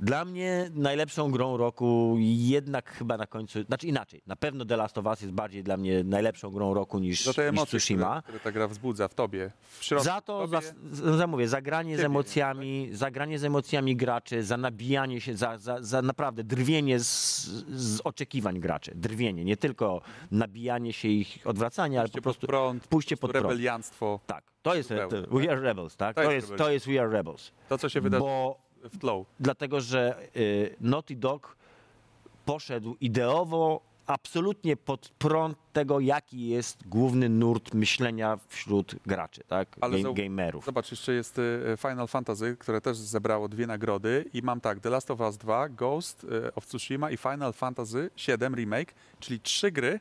Dla mnie najlepszą grą roku jednak chyba na końcu, znaczy inaczej, na pewno The Last of Us jest bardziej dla mnie najlepszą grą roku niż, za te niż emocje, Tsushima. które, które ta gra wzbudza w tobie, w środku. Za to, tobie, za, za mówię, zagranie z emocjami, zagranie z emocjami graczy, za nabijanie się, za, za, za naprawdę drwienie z, z oczekiwań graczy. Drwienie, nie tylko nabijanie się ich, odwracanie, ale po prostu pod prąd, pójście po pod prostu prąd. rebeliantstwo. tak. To jest to, We Are Rebels, tak? To To jest jest, to jest We Are Rebels. To, co się wydarzy Bo w flow. dlatego, że y, Naughty Dog poszedł ideowo absolutnie pod prąd tego, jaki jest główny nurt myślenia wśród graczy, tak? Ale Game, gamerów. Zobacz, jeszcze jest y, Final Fantasy, które też zebrało dwie nagrody i mam tak, The Last of Us 2, Ghost y, of Tsushima i Final Fantasy 7 Remake, czyli trzy gry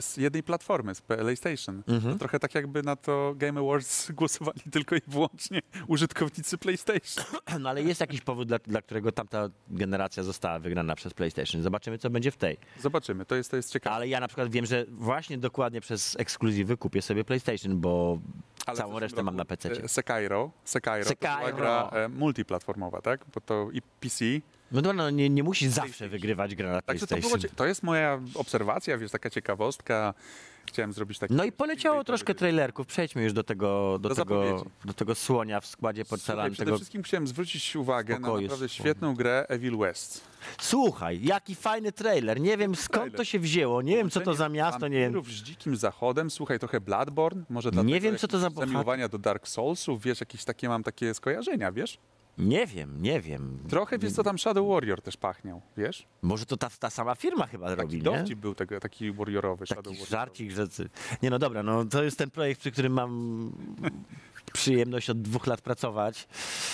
z jednej platformy, z PlayStation. Mhm. To trochę tak jakby na to Game Awards głosowali tylko i wyłącznie użytkownicy PlayStation. No ale jest jakiś powód, dla, dla którego tamta generacja została wygrana przez PlayStation. Zobaczymy, co będzie w tej. Zobaczymy, to jest, to jest ciekawe. Ale ja na przykład wiem, że właśnie dokładnie przez ekskluzywy kupię sobie PlayStation, bo Ale całą resztę mam na PC. e, Sekiro, Sekiro, to była gra e, multiplatformowa, tak? Bo to i PC, No dobra, no nie, nie musi zawsze wygrywać gra na Także to, było, to jest moja obserwacja, wiesz, taka ciekawostka. Chciałem zrobić taki... No i poleciało troszkę trailerków. Przejdźmy już do tego, do Do tego, zapowiedzi. do tego słonia w składzie porcelany. przede Tego... wszystkim chciałem zwrócić uwagę na naprawdę świetną grę Evil West. Słuchaj, jaki fajny trailer. Nie wiem skąd trailer. to się wzięło. Nie wiem, co to za miasto, nie wiem. Z dzikim zachodem, słuchaj, trochę Bloodborne, może dlatego Nie wiem, co to za zamiłowania do Dark Soulsów, wiesz, jakieś takie mam takie skojarzenia, wiesz? Nie wiem, nie wiem. Trochę, wiesz, co tam Shadow Warrior też pachniał, wiesz? Może to ta, ta sama firma chyba robi, Taki nie? dowcip był tego, taki warriorowy, Shadow Taki Warrior. żarcik, ty- Nie no dobra, no to jest ten projekt, przy którym mam przyjemność od dwóch lat pracować.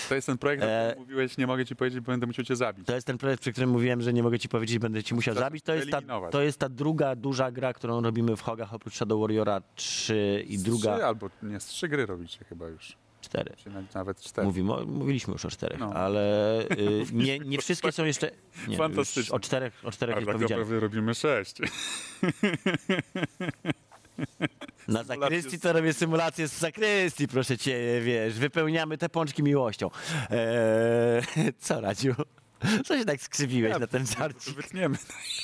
To jest ten projekt, o E, którym mówiłeś, nie mogę ci powiedzieć, bo będę musiał cię zabić. To jest ten projekt, przy którym mówiłem, że nie mogę ci powiedzieć, będę ci musiał Trzeba zabić. To jest, ta, to jest ta druga duża gra, którą robimy w Hogach, oprócz Shadow Warriora 3 i druga Trzy albo nie, z trzy gry robicie chyba już. 4. Czy na- nawet cztery. Mówimy, mówiliśmy już o czterech, No. ale y, nie, nie wszystkie są jeszcze. Nie, Fantastycznie. o czterech, o czterech A tak naprawdę robimy sześć. Na zakrystii to robię symulację z zakrystii, proszę cię, wiesz, wypełniamy te pączki miłością. Eee, co, Radziu? Co się tak skrzywiłeś Ja- na ten żarcik? Wytniemy.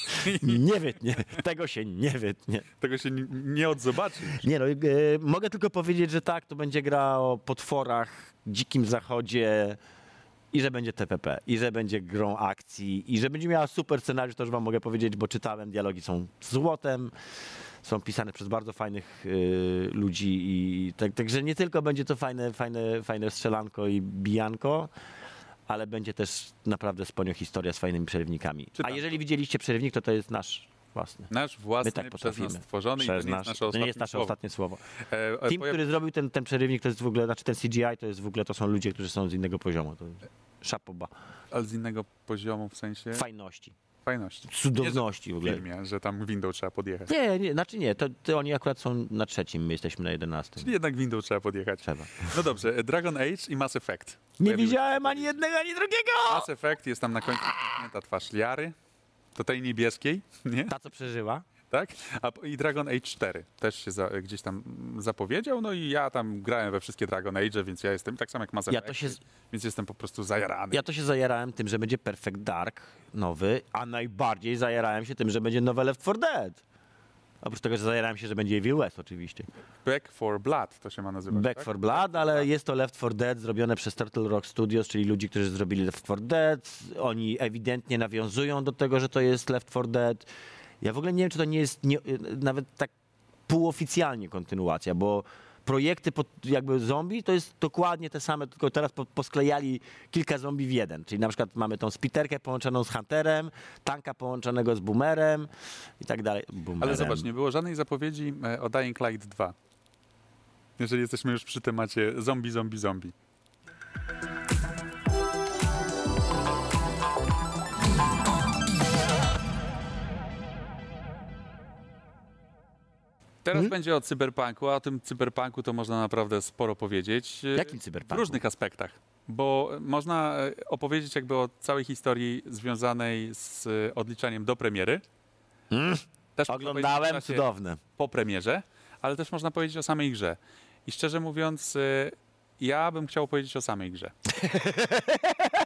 Nie wytnie, tego się nie wytnie. Tego się nie odzobaczy. Nie no, e, mogę tylko powiedzieć, że tak, to będzie gra o potworach, dzikim zachodzie i że będzie TPP, i że będzie grą akcji, i że będzie miała super scenariusz, to już wam mogę powiedzieć, bo czytałem, dialogi są złotem, są pisane przez bardzo fajnych y, ludzi i tak, także nie tylko będzie to fajne, fajne, fajne strzelanko i bijanko, ale będzie też naprawdę sponio historia z fajnymi przerywnikami. A Czytam. jeżeli widzieliście przerywnik, to to jest nasz własny. Nasz własny, My tak przez potrafimy. nas stworzony Przez i to nie nasz- jest nasze to nie jest nasze słowo. ostatnie słowo. E, e, Team, pojaw- który zrobił ten, ten przerywnik, to jest w ogóle, znaczy ten CGI, to jest w ogóle, to są ludzie, którzy są z innego poziomu. To szapoba. Ale z innego poziomu, w sensie Fajności, fajności. cudowności w W ogóle. filmie, że tam window trzeba podjechać. Nie, nie, znaczy nie, to, to oni akurat są na trzecim, my jesteśmy na jedenastym. Czyli jednak window trzeba podjechać. Trzeba. No dobrze, e, Dragon Age i Mass Effect. Nie Pojawiły się widziałem ani jednego, ani drugiego! Mass Effect jest tam na końcu ta twarz Liary, to tej niebieskiej, nie? Ta, co przeżyła. Tak? A, I Dragon Age 4 też się za, gdzieś tam zapowiedział, no i ja tam grałem we wszystkie Dragon Age, więc ja jestem tak samo jak Mass Effect, się, więc jestem po prostu zajarany. ja to się zajarałem tym, że będzie Perfect Dark nowy, a najbardziej zajarałem się tym, że będzie nowe Left 4 Dead. Oprócz tego, że zajarałem się, że będzie Evil West oczywiście. Back for Blood to się ma nazywać, Back tak? 4 Blood, ale jest to Left 4 Dead zrobione przez Turtle Rock Studios, czyli ludzi, którzy zrobili Left 4 Dead. Oni ewidentnie nawiązują do tego, że to jest Left 4 Dead. Ja w ogóle nie wiem, czy to nie jest nie, nawet tak półoficjalnie kontynuacja, bo projekty pod, jakby zombie to jest dokładnie te same, tylko teraz po, posklejali kilka zombie w jeden. Czyli na przykład mamy tą spiterkę połączoną z Hunterem, tanka połączonego z Boomerem i tak dalej. Boomerem. Ale zobacz, nie było żadnej zapowiedzi e, o Dying Light 2. Jeżeli jesteśmy już przy temacie zombie, zombie, zombie. Teraz Hmm? będzie o cyberpunku, a o tym cyberpunku to można naprawdę sporo powiedzieć. e, Jakim W cyberpunku? różnych aspektach. bo można e, opowiedzieć jakby o całej historii związanej z e, odliczaniem do premiery. Mm, Też oglądałem, w cudowne. po premierze, ale też można powiedzieć o samej grze. I szczerze mówiąc, ja bym chciał powiedzieć o samej grze.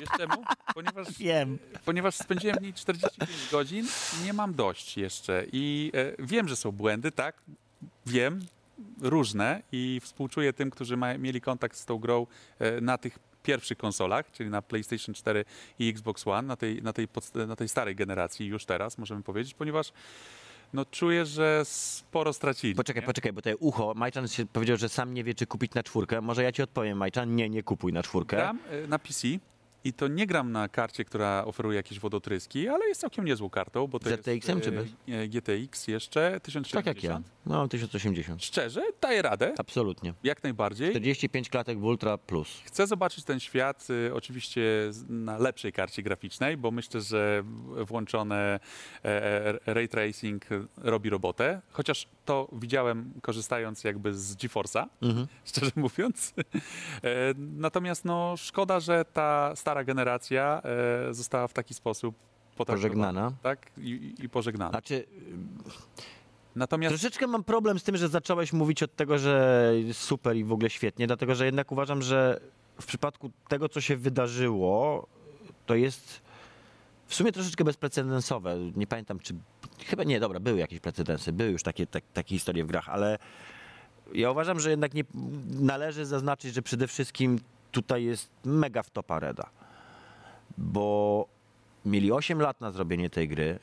Wiesz czemu? Ponieważ Wiem. ponieważ spędziłem w niej 45 godzin i nie mam dość jeszcze. I e, wiem, że są błędy, tak? Wiem, różne i współczuję tym, którzy ma, mieli kontakt z tą grą e, na tych pierwszych konsolach, czyli na PlayStation 4 i Xbox One, na tej, na tej, na tej starej generacji już teraz, możemy powiedzieć, ponieważ no, czuję, że sporo stracili. Poczekaj, nie? poczekaj, bo tutaj ucho, Majczan powiedział, że sam nie wie, czy kupić na czwórkę. Może ja ci odpowiem, Majczan, nie, nie kupuj na czwórkę. Gram e, na PC i to nie gram na karcie, która oferuje jakieś wodotryski, ale jest całkiem niezłą kartą, bo to ZTX-em jest czy bez? e, GTX jeszcze, 1070. Tak jak ja. No, mam 1080. Szczerze, daję radę, Absolutnie. jak najbardziej. 45 klatek w Ultra Plus. Chcę zobaczyć ten świat y, oczywiście na lepszej karcie graficznej, bo myślę, że włączone e, e, ray tracing robi robotę. Chociaż to widziałem korzystając jakby z GeForce'a, Mhm. szczerze mówiąc. E, Natomiast no, szkoda, że ta stara generacja e, została w taki sposób Pożegnana. Tak, i, i- pożegnana. Znaczy, Natomiast troszeczkę mam problem z tym, że zacząłeś mówić od tego, że super i w ogóle świetnie, dlatego że jednak uważam, że w przypadku tego, co się wydarzyło, to jest w sumie troszeczkę bezprecedensowe. Nie pamiętam, czy. Chyba nie, dobra, były jakieś precedensy, były już takie, tak, takie historie w grach, ale ja uważam, że jednak nie należy zaznaczyć, że przede wszystkim tutaj jest mega wtopa Reda. Bo mieli 8 lat na zrobienie tej gry,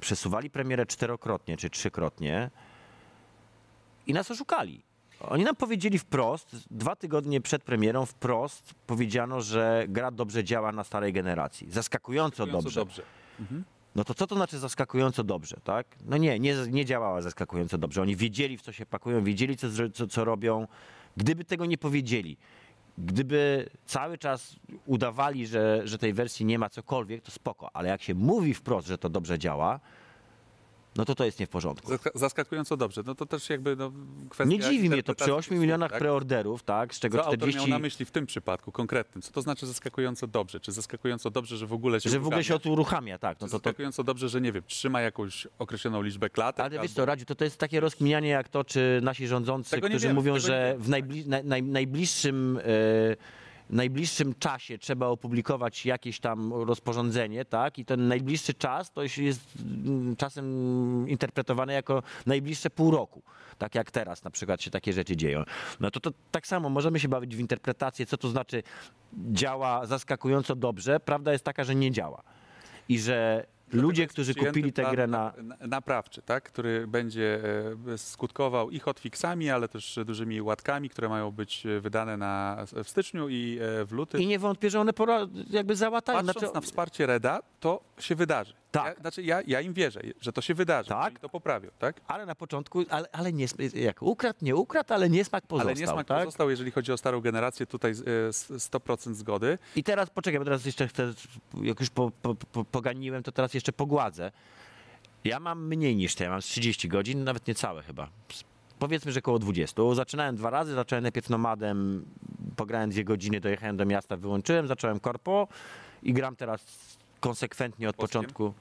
przesuwali premierę czterokrotnie czy trzykrotnie i nas oszukali. Oni nam powiedzieli wprost, dwa tygodnie przed premierą wprost powiedziano, że gra dobrze działa na starej generacji. Zaskakująco zaskakująco dobrze. dobrze. Mhm. No to co to znaczy zaskakująco dobrze, tak? No nie, nie, nie działała zaskakująco dobrze. Oni wiedzieli, w co się pakują, wiedzieli, co, co, co robią. Gdyby tego nie powiedzieli, gdyby cały czas udawali, że, że tej wersji nie ma cokolwiek, to spoko. Ale jak się mówi wprost, że to dobrze działa, no to to jest nie w porządku. Zaska- Zaskakująco dobrze. No to też jakby no, kwestia Nie dziwi mnie to przy interpretacji 8 słów, milionach tak? preorderów, tak? Z czego Co autor 40. miał na myśli w tym przypadku konkretnym? Co to znaczy zaskakująco dobrze? Czy zaskakująco dobrze, że w ogóle się Że w ogóle się uruchamia? uruchamia, tak. No to, to, zaskakująco dobrze, że nie wiem, trzyma jakąś określoną liczbę klatek? Ale wiesz albo- co, Radziu, to, to jest takie rozkminianie jak to, czy nasi rządzący, którzy mówią, że w najbli, naj, naj, najbliższym, e, najbliższym czasie trzeba opublikować jakieś tam rozporządzenie, tak? I ten najbliższy czas to jest mm, czasem interpretowany jako najbliższe pół roku. Tak jak teraz na przykład się takie rzeczy dzieją. No to, to tak samo możemy się bawić w interpretację, co to znaczy działa zaskakująco dobrze. Prawda jest taka, że nie działa. I że ludzie, którzy kupili tę grę na, na- Naprawczy, tak? który będzie e, skutkował i hotfixami, ale też dużymi łatkami, które mają być e, wydane na, w styczniu i e, w lutym. I nie wątpię, że one pora, jakby załatają. Patrząc Znaczy, na wsparcie Reda, to się wydarzy. Tak. Ja, znaczy ja, ja im wierzę, że to się wydarzy, Tak. to poprawią, tak? ale na początku, ale, ale nie, jak ukradł, nie ukradł, ale niesmak pozostał. Ale niesmak tak? pozostał, jeżeli chodzi o starą generację, tutaj e, s- 100% zgody. I teraz poczekaj, bo teraz jeszcze chcę, jak już po, po, po, poganiłem, to teraz jeszcze pogładzę. Ja mam mniej niż ty, ja mam z 30 godzin, nawet niecałe chyba. Powiedzmy, że około 20. Zaczynałem dwa razy, zacząłem najpierw nomadem, pograłem dwie godziny, dojechałem do miasta, wyłączyłem, zacząłem korpo i gram teraz konsekwentnie od Polskiem? początku.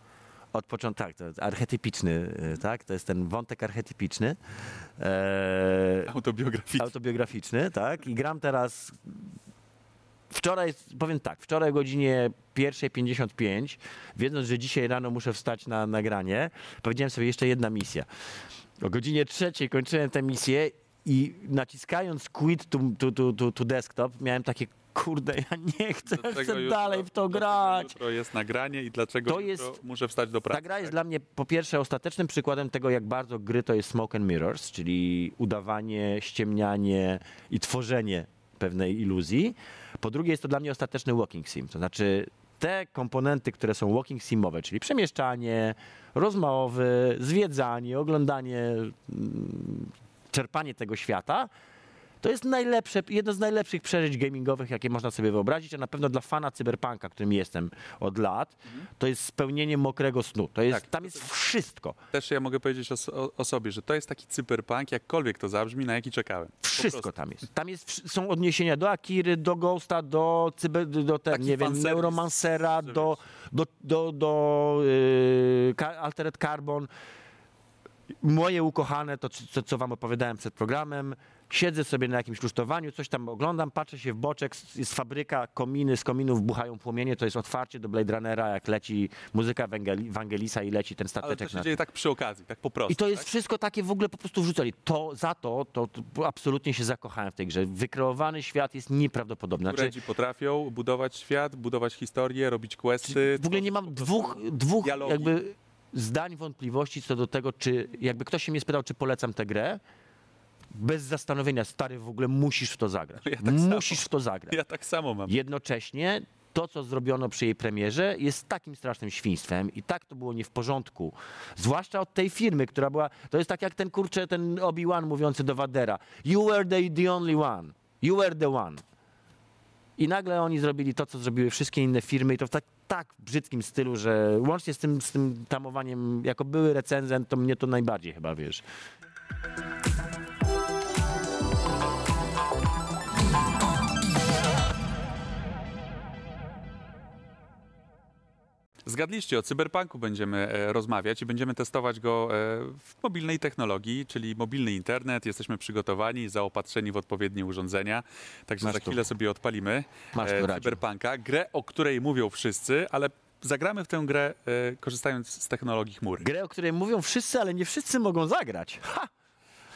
Od początku, tak, to jest archetypiczny, y, tak? To jest ten wątek archetypiczny. Eee, Autobiograficzny. autobiograficzny, tak? I gram teraz. Wczoraj, powiem tak, wczoraj o godzinie 1.55, wiedząc, że dzisiaj rano muszę wstać na nagranie, powiedziałem sobie jeszcze jedna misja. O godzinie trzeciej kończyłem tę misję i naciskając quit to, to, to, to desktop, miałem takie, kurde, ja nie chcę, chcę dalej w to grać. Jutro jest nagranie i dlaczego To jest- muszę wstać do pracy. Ta gra jest tak? dla mnie po pierwsze ostatecznym przykładem tego, jak bardzo gry to jest smoke and mirrors, czyli udawanie, ściemnianie i tworzenie pewnej iluzji. Po drugie jest to dla mnie ostateczny walking sim, to znaczy te komponenty, które są walking simowe, czyli przemieszczanie, rozmowy, zwiedzanie, oglądanie, mm, czerpanie tego świata, To jest najlepsze, jedno z najlepszych przeżyć gamingowych, jakie można sobie wyobrazić, a na pewno dla fana cyberpunka, którym jestem od lat, to jest spełnienie mokrego snu. To jest. Tak. tam jest wszystko. Też ja mogę powiedzieć o, o, sobie, że to jest taki cyberpunk, jakkolwiek to zabrzmi, na jaki czekałem. Po Wszystko prostu. tam jest. Tam jest, są odniesienia do Akiry, do Ghosta, do, cyber, do ten, nie wiem, Neuromancera, do, do, do, do yy, Altered Carbon. Moje ukochane, to co, co wam opowiadałem przed programem, siedzę sobie na jakimś rusztowaniu, coś tam oglądam, patrzę się w boczek, jest fabryka, kominy, z kominów buchają płomienie, to jest otwarcie do Blade Runnera, jak leci muzyka Wangeli- Wangelisa i leci ten Ale to stateczek się dzieje tak przy okazji, tak po prostu. i to jest tak? wszystko takie w ogóle po prostu wrzucali. To za to, to, to absolutnie się zakochałem w tej grze. Wykreowany świat jest nieprawdopodobny. Znaczy, Tureczi potrafią budować świat, budować historię, robić questy. w ogóle nie mam dwóch, dwóch dialogi. jakby zdań wątpliwości co do tego, czy jakby ktoś się mnie spytał, czy polecam tę grę, bez zastanowienia, stary, w ogóle musisz w to zagrać. Ja tak samo. musisz w to zagrać. Ja tak samo mam. Jednocześnie to, co zrobiono przy jej premierze, jest takim strasznym świństwem i tak to było nie w porządku. Zwłaszcza od tej firmy, która była. To jest tak jak ten kurczę, ten Obi-Wan mówiący do Vadera: You were the, the only one. You were the one. I nagle oni zrobili to, co zrobiły wszystkie inne firmy, i to w tak, tak brzydkim stylu, że łącznie z tym, z tym tamowaniem, jako były recenzent, to mnie to najbardziej chyba wiesz. Zgadliście, o cyberpunku będziemy e, rozmawiać i będziemy testować go e, w mobilnej technologii, czyli mobilny internet. Jesteśmy przygotowani, zaopatrzeni w odpowiednie urządzenia. Także Masz za tu. chwilę sobie odpalimy Masz e, Radziu. cyberpunka, grę, o której mówią wszyscy, ale zagramy w tę grę e, korzystając z technologii chmury. Grę, o której mówią wszyscy, ale nie wszyscy mogą zagrać. Ha!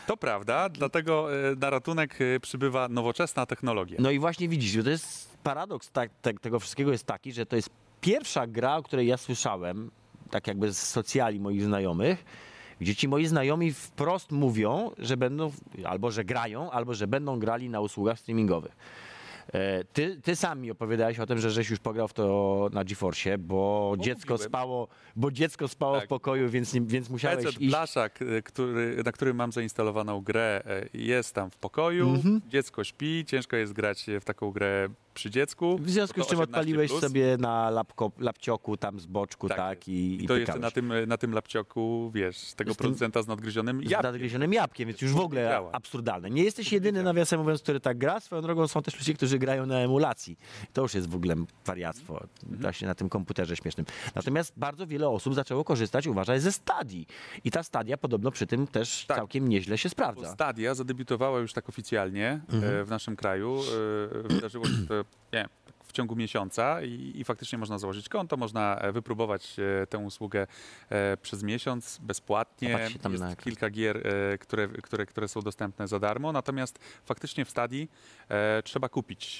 To prawda, dlatego e, na ratunek e, przybywa nowoczesna technologia. No i właśnie widzisz, to jest paradoks tak, tak, tego wszystkiego jest taki, że to jest pierwsza gra, o której ja słyszałem, tak jakby z socjali moich znajomych, gdzie ci moi znajomi wprost mówią, że będą, albo że grają, albo że będą grali na usługach streamingowych. E, Ty, ty sam mi opowiadałeś o tym, że żeś już pograł w to na GeForce, bo dziecko spało, bo dziecko spało Tak. w pokoju, więc, więc musiałeś PC iść. Blaszak, y, który, na którym mam zainstalowaną grę, y, jest tam w pokoju, dziecko śpi, ciężko jest grać w taką grę przy dziecku. W związku z czym 18 odpaliłeś plus. sobie na lapko, lapcioku tam z boczku, tak, Tak i, I i to jeszcze pykałeś. na tym, na tym lapcioku, wiesz, tego Z tym- producenta z nadgryzionym z jabłkiem. nadgryzionym jabłkiem, więc już w ogóle absurdalne. Nie jesteś jedyny, nawiasem mówiąc, który tak gra. Swoją drogą są też ludzie, którzy grają na emulacji. To już jest w ogóle wariactwo, Mhm. właśnie na tym komputerze śmiesznym. Natomiast bardzo wiele osób zaczęło korzystać, uważaj, ze Stadii. I ta Stadia podobno przy tym też Tak. całkiem nieźle się sprawdza. Stadia zadebiutowała już tak oficjalnie Mhm. e, w naszym kraju. E, Wydarzyło się to, nie tak w ciągu miesiąca i, i faktycznie można założyć konto, można e, wypróbować e, tę usługę e, przez miesiąc bezpłatnie. Jest kilka gier, które, które, które są dostępne za darmo, natomiast faktycznie w Stadii trzeba kupić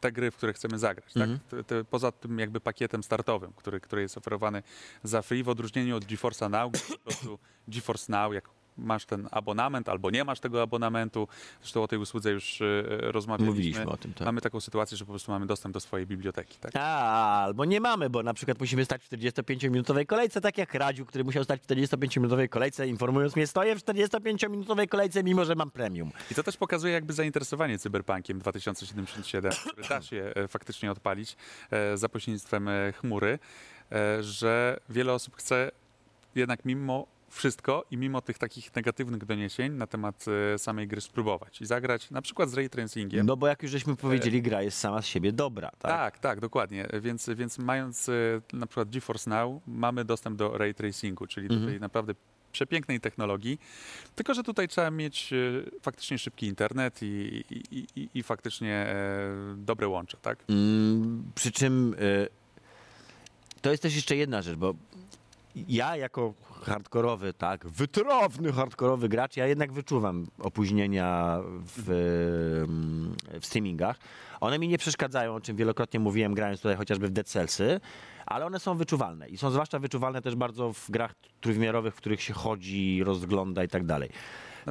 te gry, w które chcemy zagrać. Mhm. Tak? Te, te, poza tym jakby pakietem startowym, który, który jest oferowany za free, w odróżnieniu od GeForce'a Now, po prostu GeForce Now, jak masz ten abonament albo nie masz tego abonamentu, zresztą o tej usłudze już e, rozmawialiśmy. Mówiliśmy o tym, tak. Mamy taką sytuację, że po prostu mamy dostęp do swojej biblioteki. Tak? A, albo nie mamy, bo na przykład musimy stać w 45-minutowej kolejce, tak jak Radziu, który musiał stać w 45-minutowej kolejce, informując mnie, stoję w 45-minutowej kolejce, mimo że mam premium. I to też pokazuje jakby zainteresowanie cyberpunkiem 2077, który da się e, faktycznie odpalić e, za pośrednictwem e, chmury, e, że wiele osób chce jednak mimo wszystko i mimo tych takich negatywnych doniesień na temat e, samej gry spróbować i zagrać na przykład z ray tracingiem. No bo jak już żeśmy powiedzieli, gra jest sama z siebie dobra, tak? Tak, tak, dokładnie. Więc, więc mając e, na przykład GeForce Now, mamy dostęp do ray tracingu, czyli Mhm. do tej naprawdę przepięknej technologii. Tylko, że tutaj trzeba mieć e, faktycznie szybki internet i, i, i, i faktycznie e, dobre łącze, tak? Mm, przy czym y, to jest też jeszcze jedna rzecz, bo ja jako hardkorowy, tak, wytrawny hardkorowy gracz, ja jednak wyczuwam opóźnienia w, w streamingach. One mi nie przeszkadzają, o czym wielokrotnie mówiłem, grając tutaj chociażby w Dead Cellsy, ale one są wyczuwalne i są zwłaszcza wyczuwalne też bardzo w grach trójwymiarowych, w których się chodzi, rozgląda i tak dalej.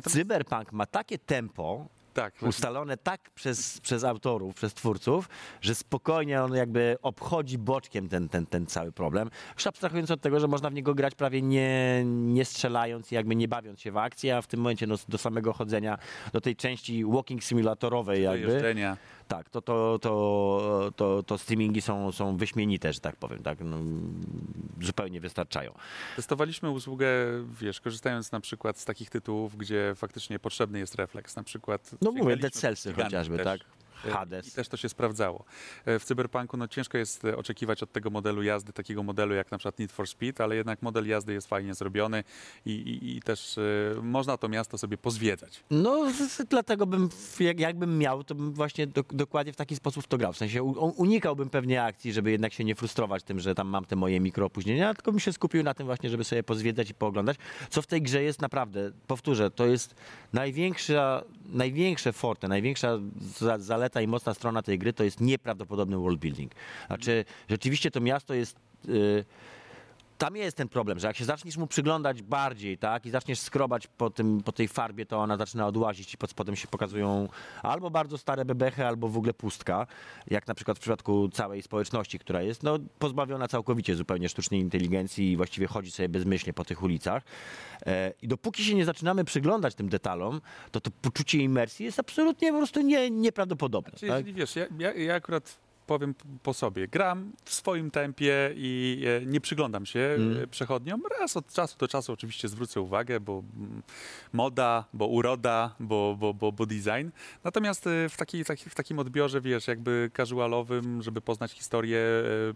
Cyberpunk ma takie tempo, Tak, ustalone tak przez, przez autorów, przez twórców, że spokojnie on jakby obchodzi boczkiem ten, ten, ten cały problem. Już abstrahując od tego, że można w niego grać prawie nie, nie strzelając i jakby nie bawiąc się w akcji, a w tym momencie no, do samego chodzenia, do tej części walking simulatorowej do jakby, jeżdżenia. Tak, to, to, to, to, to streamingi są, są wyśmienite, że tak powiem, tak, no, zupełnie wystarczają. Testowaliśmy usługę, wiesz, korzystając na przykład z takich tytułów, gdzie faktycznie potrzebny jest refleks. Na przykład. No mówię, Dead Cellsy chociażby, też. tak? E, Hades. I też to się sprawdzało. E, W Cyberpunku no, ciężko jest e, oczekiwać od tego modelu jazdy, takiego modelu jak na przykład Need for Speed, ale jednak model jazdy jest fajnie zrobiony i, i, i też e, można to miasto sobie pozwiedzać. No, z- dlatego bym, jak, jakbym miał, to bym właśnie do, dokładnie w taki sposób w to grał. W sensie u, unikałbym pewnie akcji, żeby jednak się nie frustrować tym, że tam mam te moje mikroopóźnienia, tylko bym się skupił na tym właśnie, żeby sobie pozwiedzać i pooglądać. Co w tej grze jest naprawdę, powtórzę, to jest największa, największe forte, największa za, zaleta i mocna strona tej gry to jest nieprawdopodobny world building. Znaczy, rzeczywiście to miasto jest... y, tam jest ten problem, że jak się zaczniesz mu przyglądać bardziej, tak, i zaczniesz skrobać po, tym, po tej farbie, to ona zaczyna odłazić i pod spodem się pokazują albo bardzo stare bebechy, albo w ogóle pustka, jak na przykład w przypadku całej społeczności, która jest no, pozbawiona całkowicie zupełnie sztucznej inteligencji i właściwie chodzi sobie bezmyślnie po tych ulicach. E, I dopóki się nie zaczynamy przyglądać tym detalom, to to poczucie imersji jest absolutnie po prostu nie, nieprawdopodobne. Czyli tak? jeżeli wiesz, ja, ja, ja akurat powiem po sobie, gram w swoim tempie i e, nie przyglądam się Mm. e, przechodniom. Raz od czasu do czasu oczywiście zwrócę uwagę, bo mm, moda, bo uroda, bo, bo, bo, bo design. Natomiast e, w, takiej, taki, w takim odbiorze, wiesz, jakby casualowym, żeby poznać historię,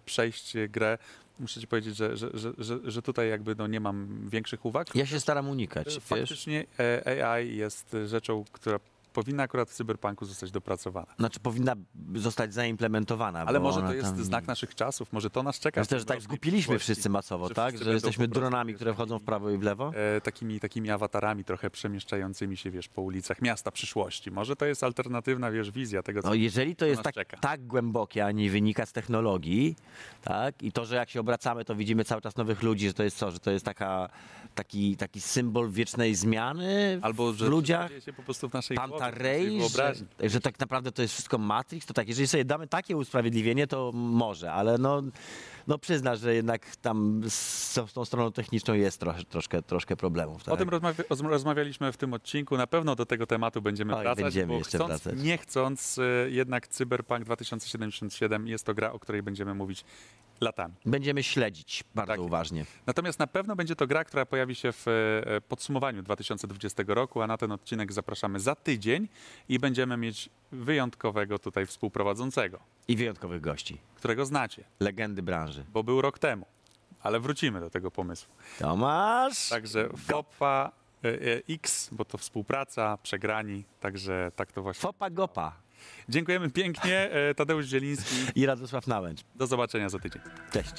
przejść grę, muszę ci powiedzieć, że, że, że, że, tutaj jakby no, nie mam większych uwag. Ja się staram unikać, wiesz? Faktycznie e, AI jest rzeczą, która powinna akurat w cyberpunku zostać dopracowana. Znaczy powinna zostać zaimplementowana. Ale może to jest tam... znak naszych czasów, może to nas czeka. Myślę, w że tak przyszłości. wszyscy masowo, że tak? wszyscy Że jesteśmy dronami, które wchodzą w prawo i w lewo? E, takimi, takimi awatarami trochę przemieszczającymi się, wiesz, po ulicach miasta przyszłości. Może to jest alternatywna, wiesz, wizja tego, co No jeżeli to jest tak, czeka. tak głębokie, a nie wynika z technologii, tak? I to, że jak się obracamy, to widzimy cały czas nowych ludzi, że to jest co? Że to jest taka, taki, taki symbol wiecznej zmiany Albo, w że ludziach? dzieje się po prostu w naszej naszej Ray, że, że tak naprawdę to jest wszystko Matrix, to tak, jeżeli sobie damy takie usprawiedliwienie, to może, ale no, no przyznasz, że jednak tam z, z tą stroną techniczną jest trochę, troszkę, troszkę problemów. Tak? O tym rozmawia- rozm- rozmawialiśmy w tym odcinku. Na pewno do tego tematu będziemy Oj, wracać, będziemy jeszcze chcąc, wracać. nie chcąc, e, jednak Cyberpunk 2077 jest to gra, o której będziemy mówić latami. Będziemy śledzić bardzo Tak. uważnie. Natomiast na pewno będzie to gra, która pojawi się w e, podsumowaniu 2020 roku, a na ten odcinek zapraszamy za tydzień i będziemy mieć wyjątkowego tutaj współprowadzącego, I wyjątkowych gości. którego znacie, Legendy branży. bo był rok temu. Ale wrócimy do tego pomysłu. Tomasz! Także FOPA e, e, X, bo to współpraca, przegrani, także tak to właśnie. Fopa Gopa Dziękujemy pięknie. e, Tadeusz Zieliński. i Radosław Nałęcz. Do zobaczenia za tydzień. Cześć.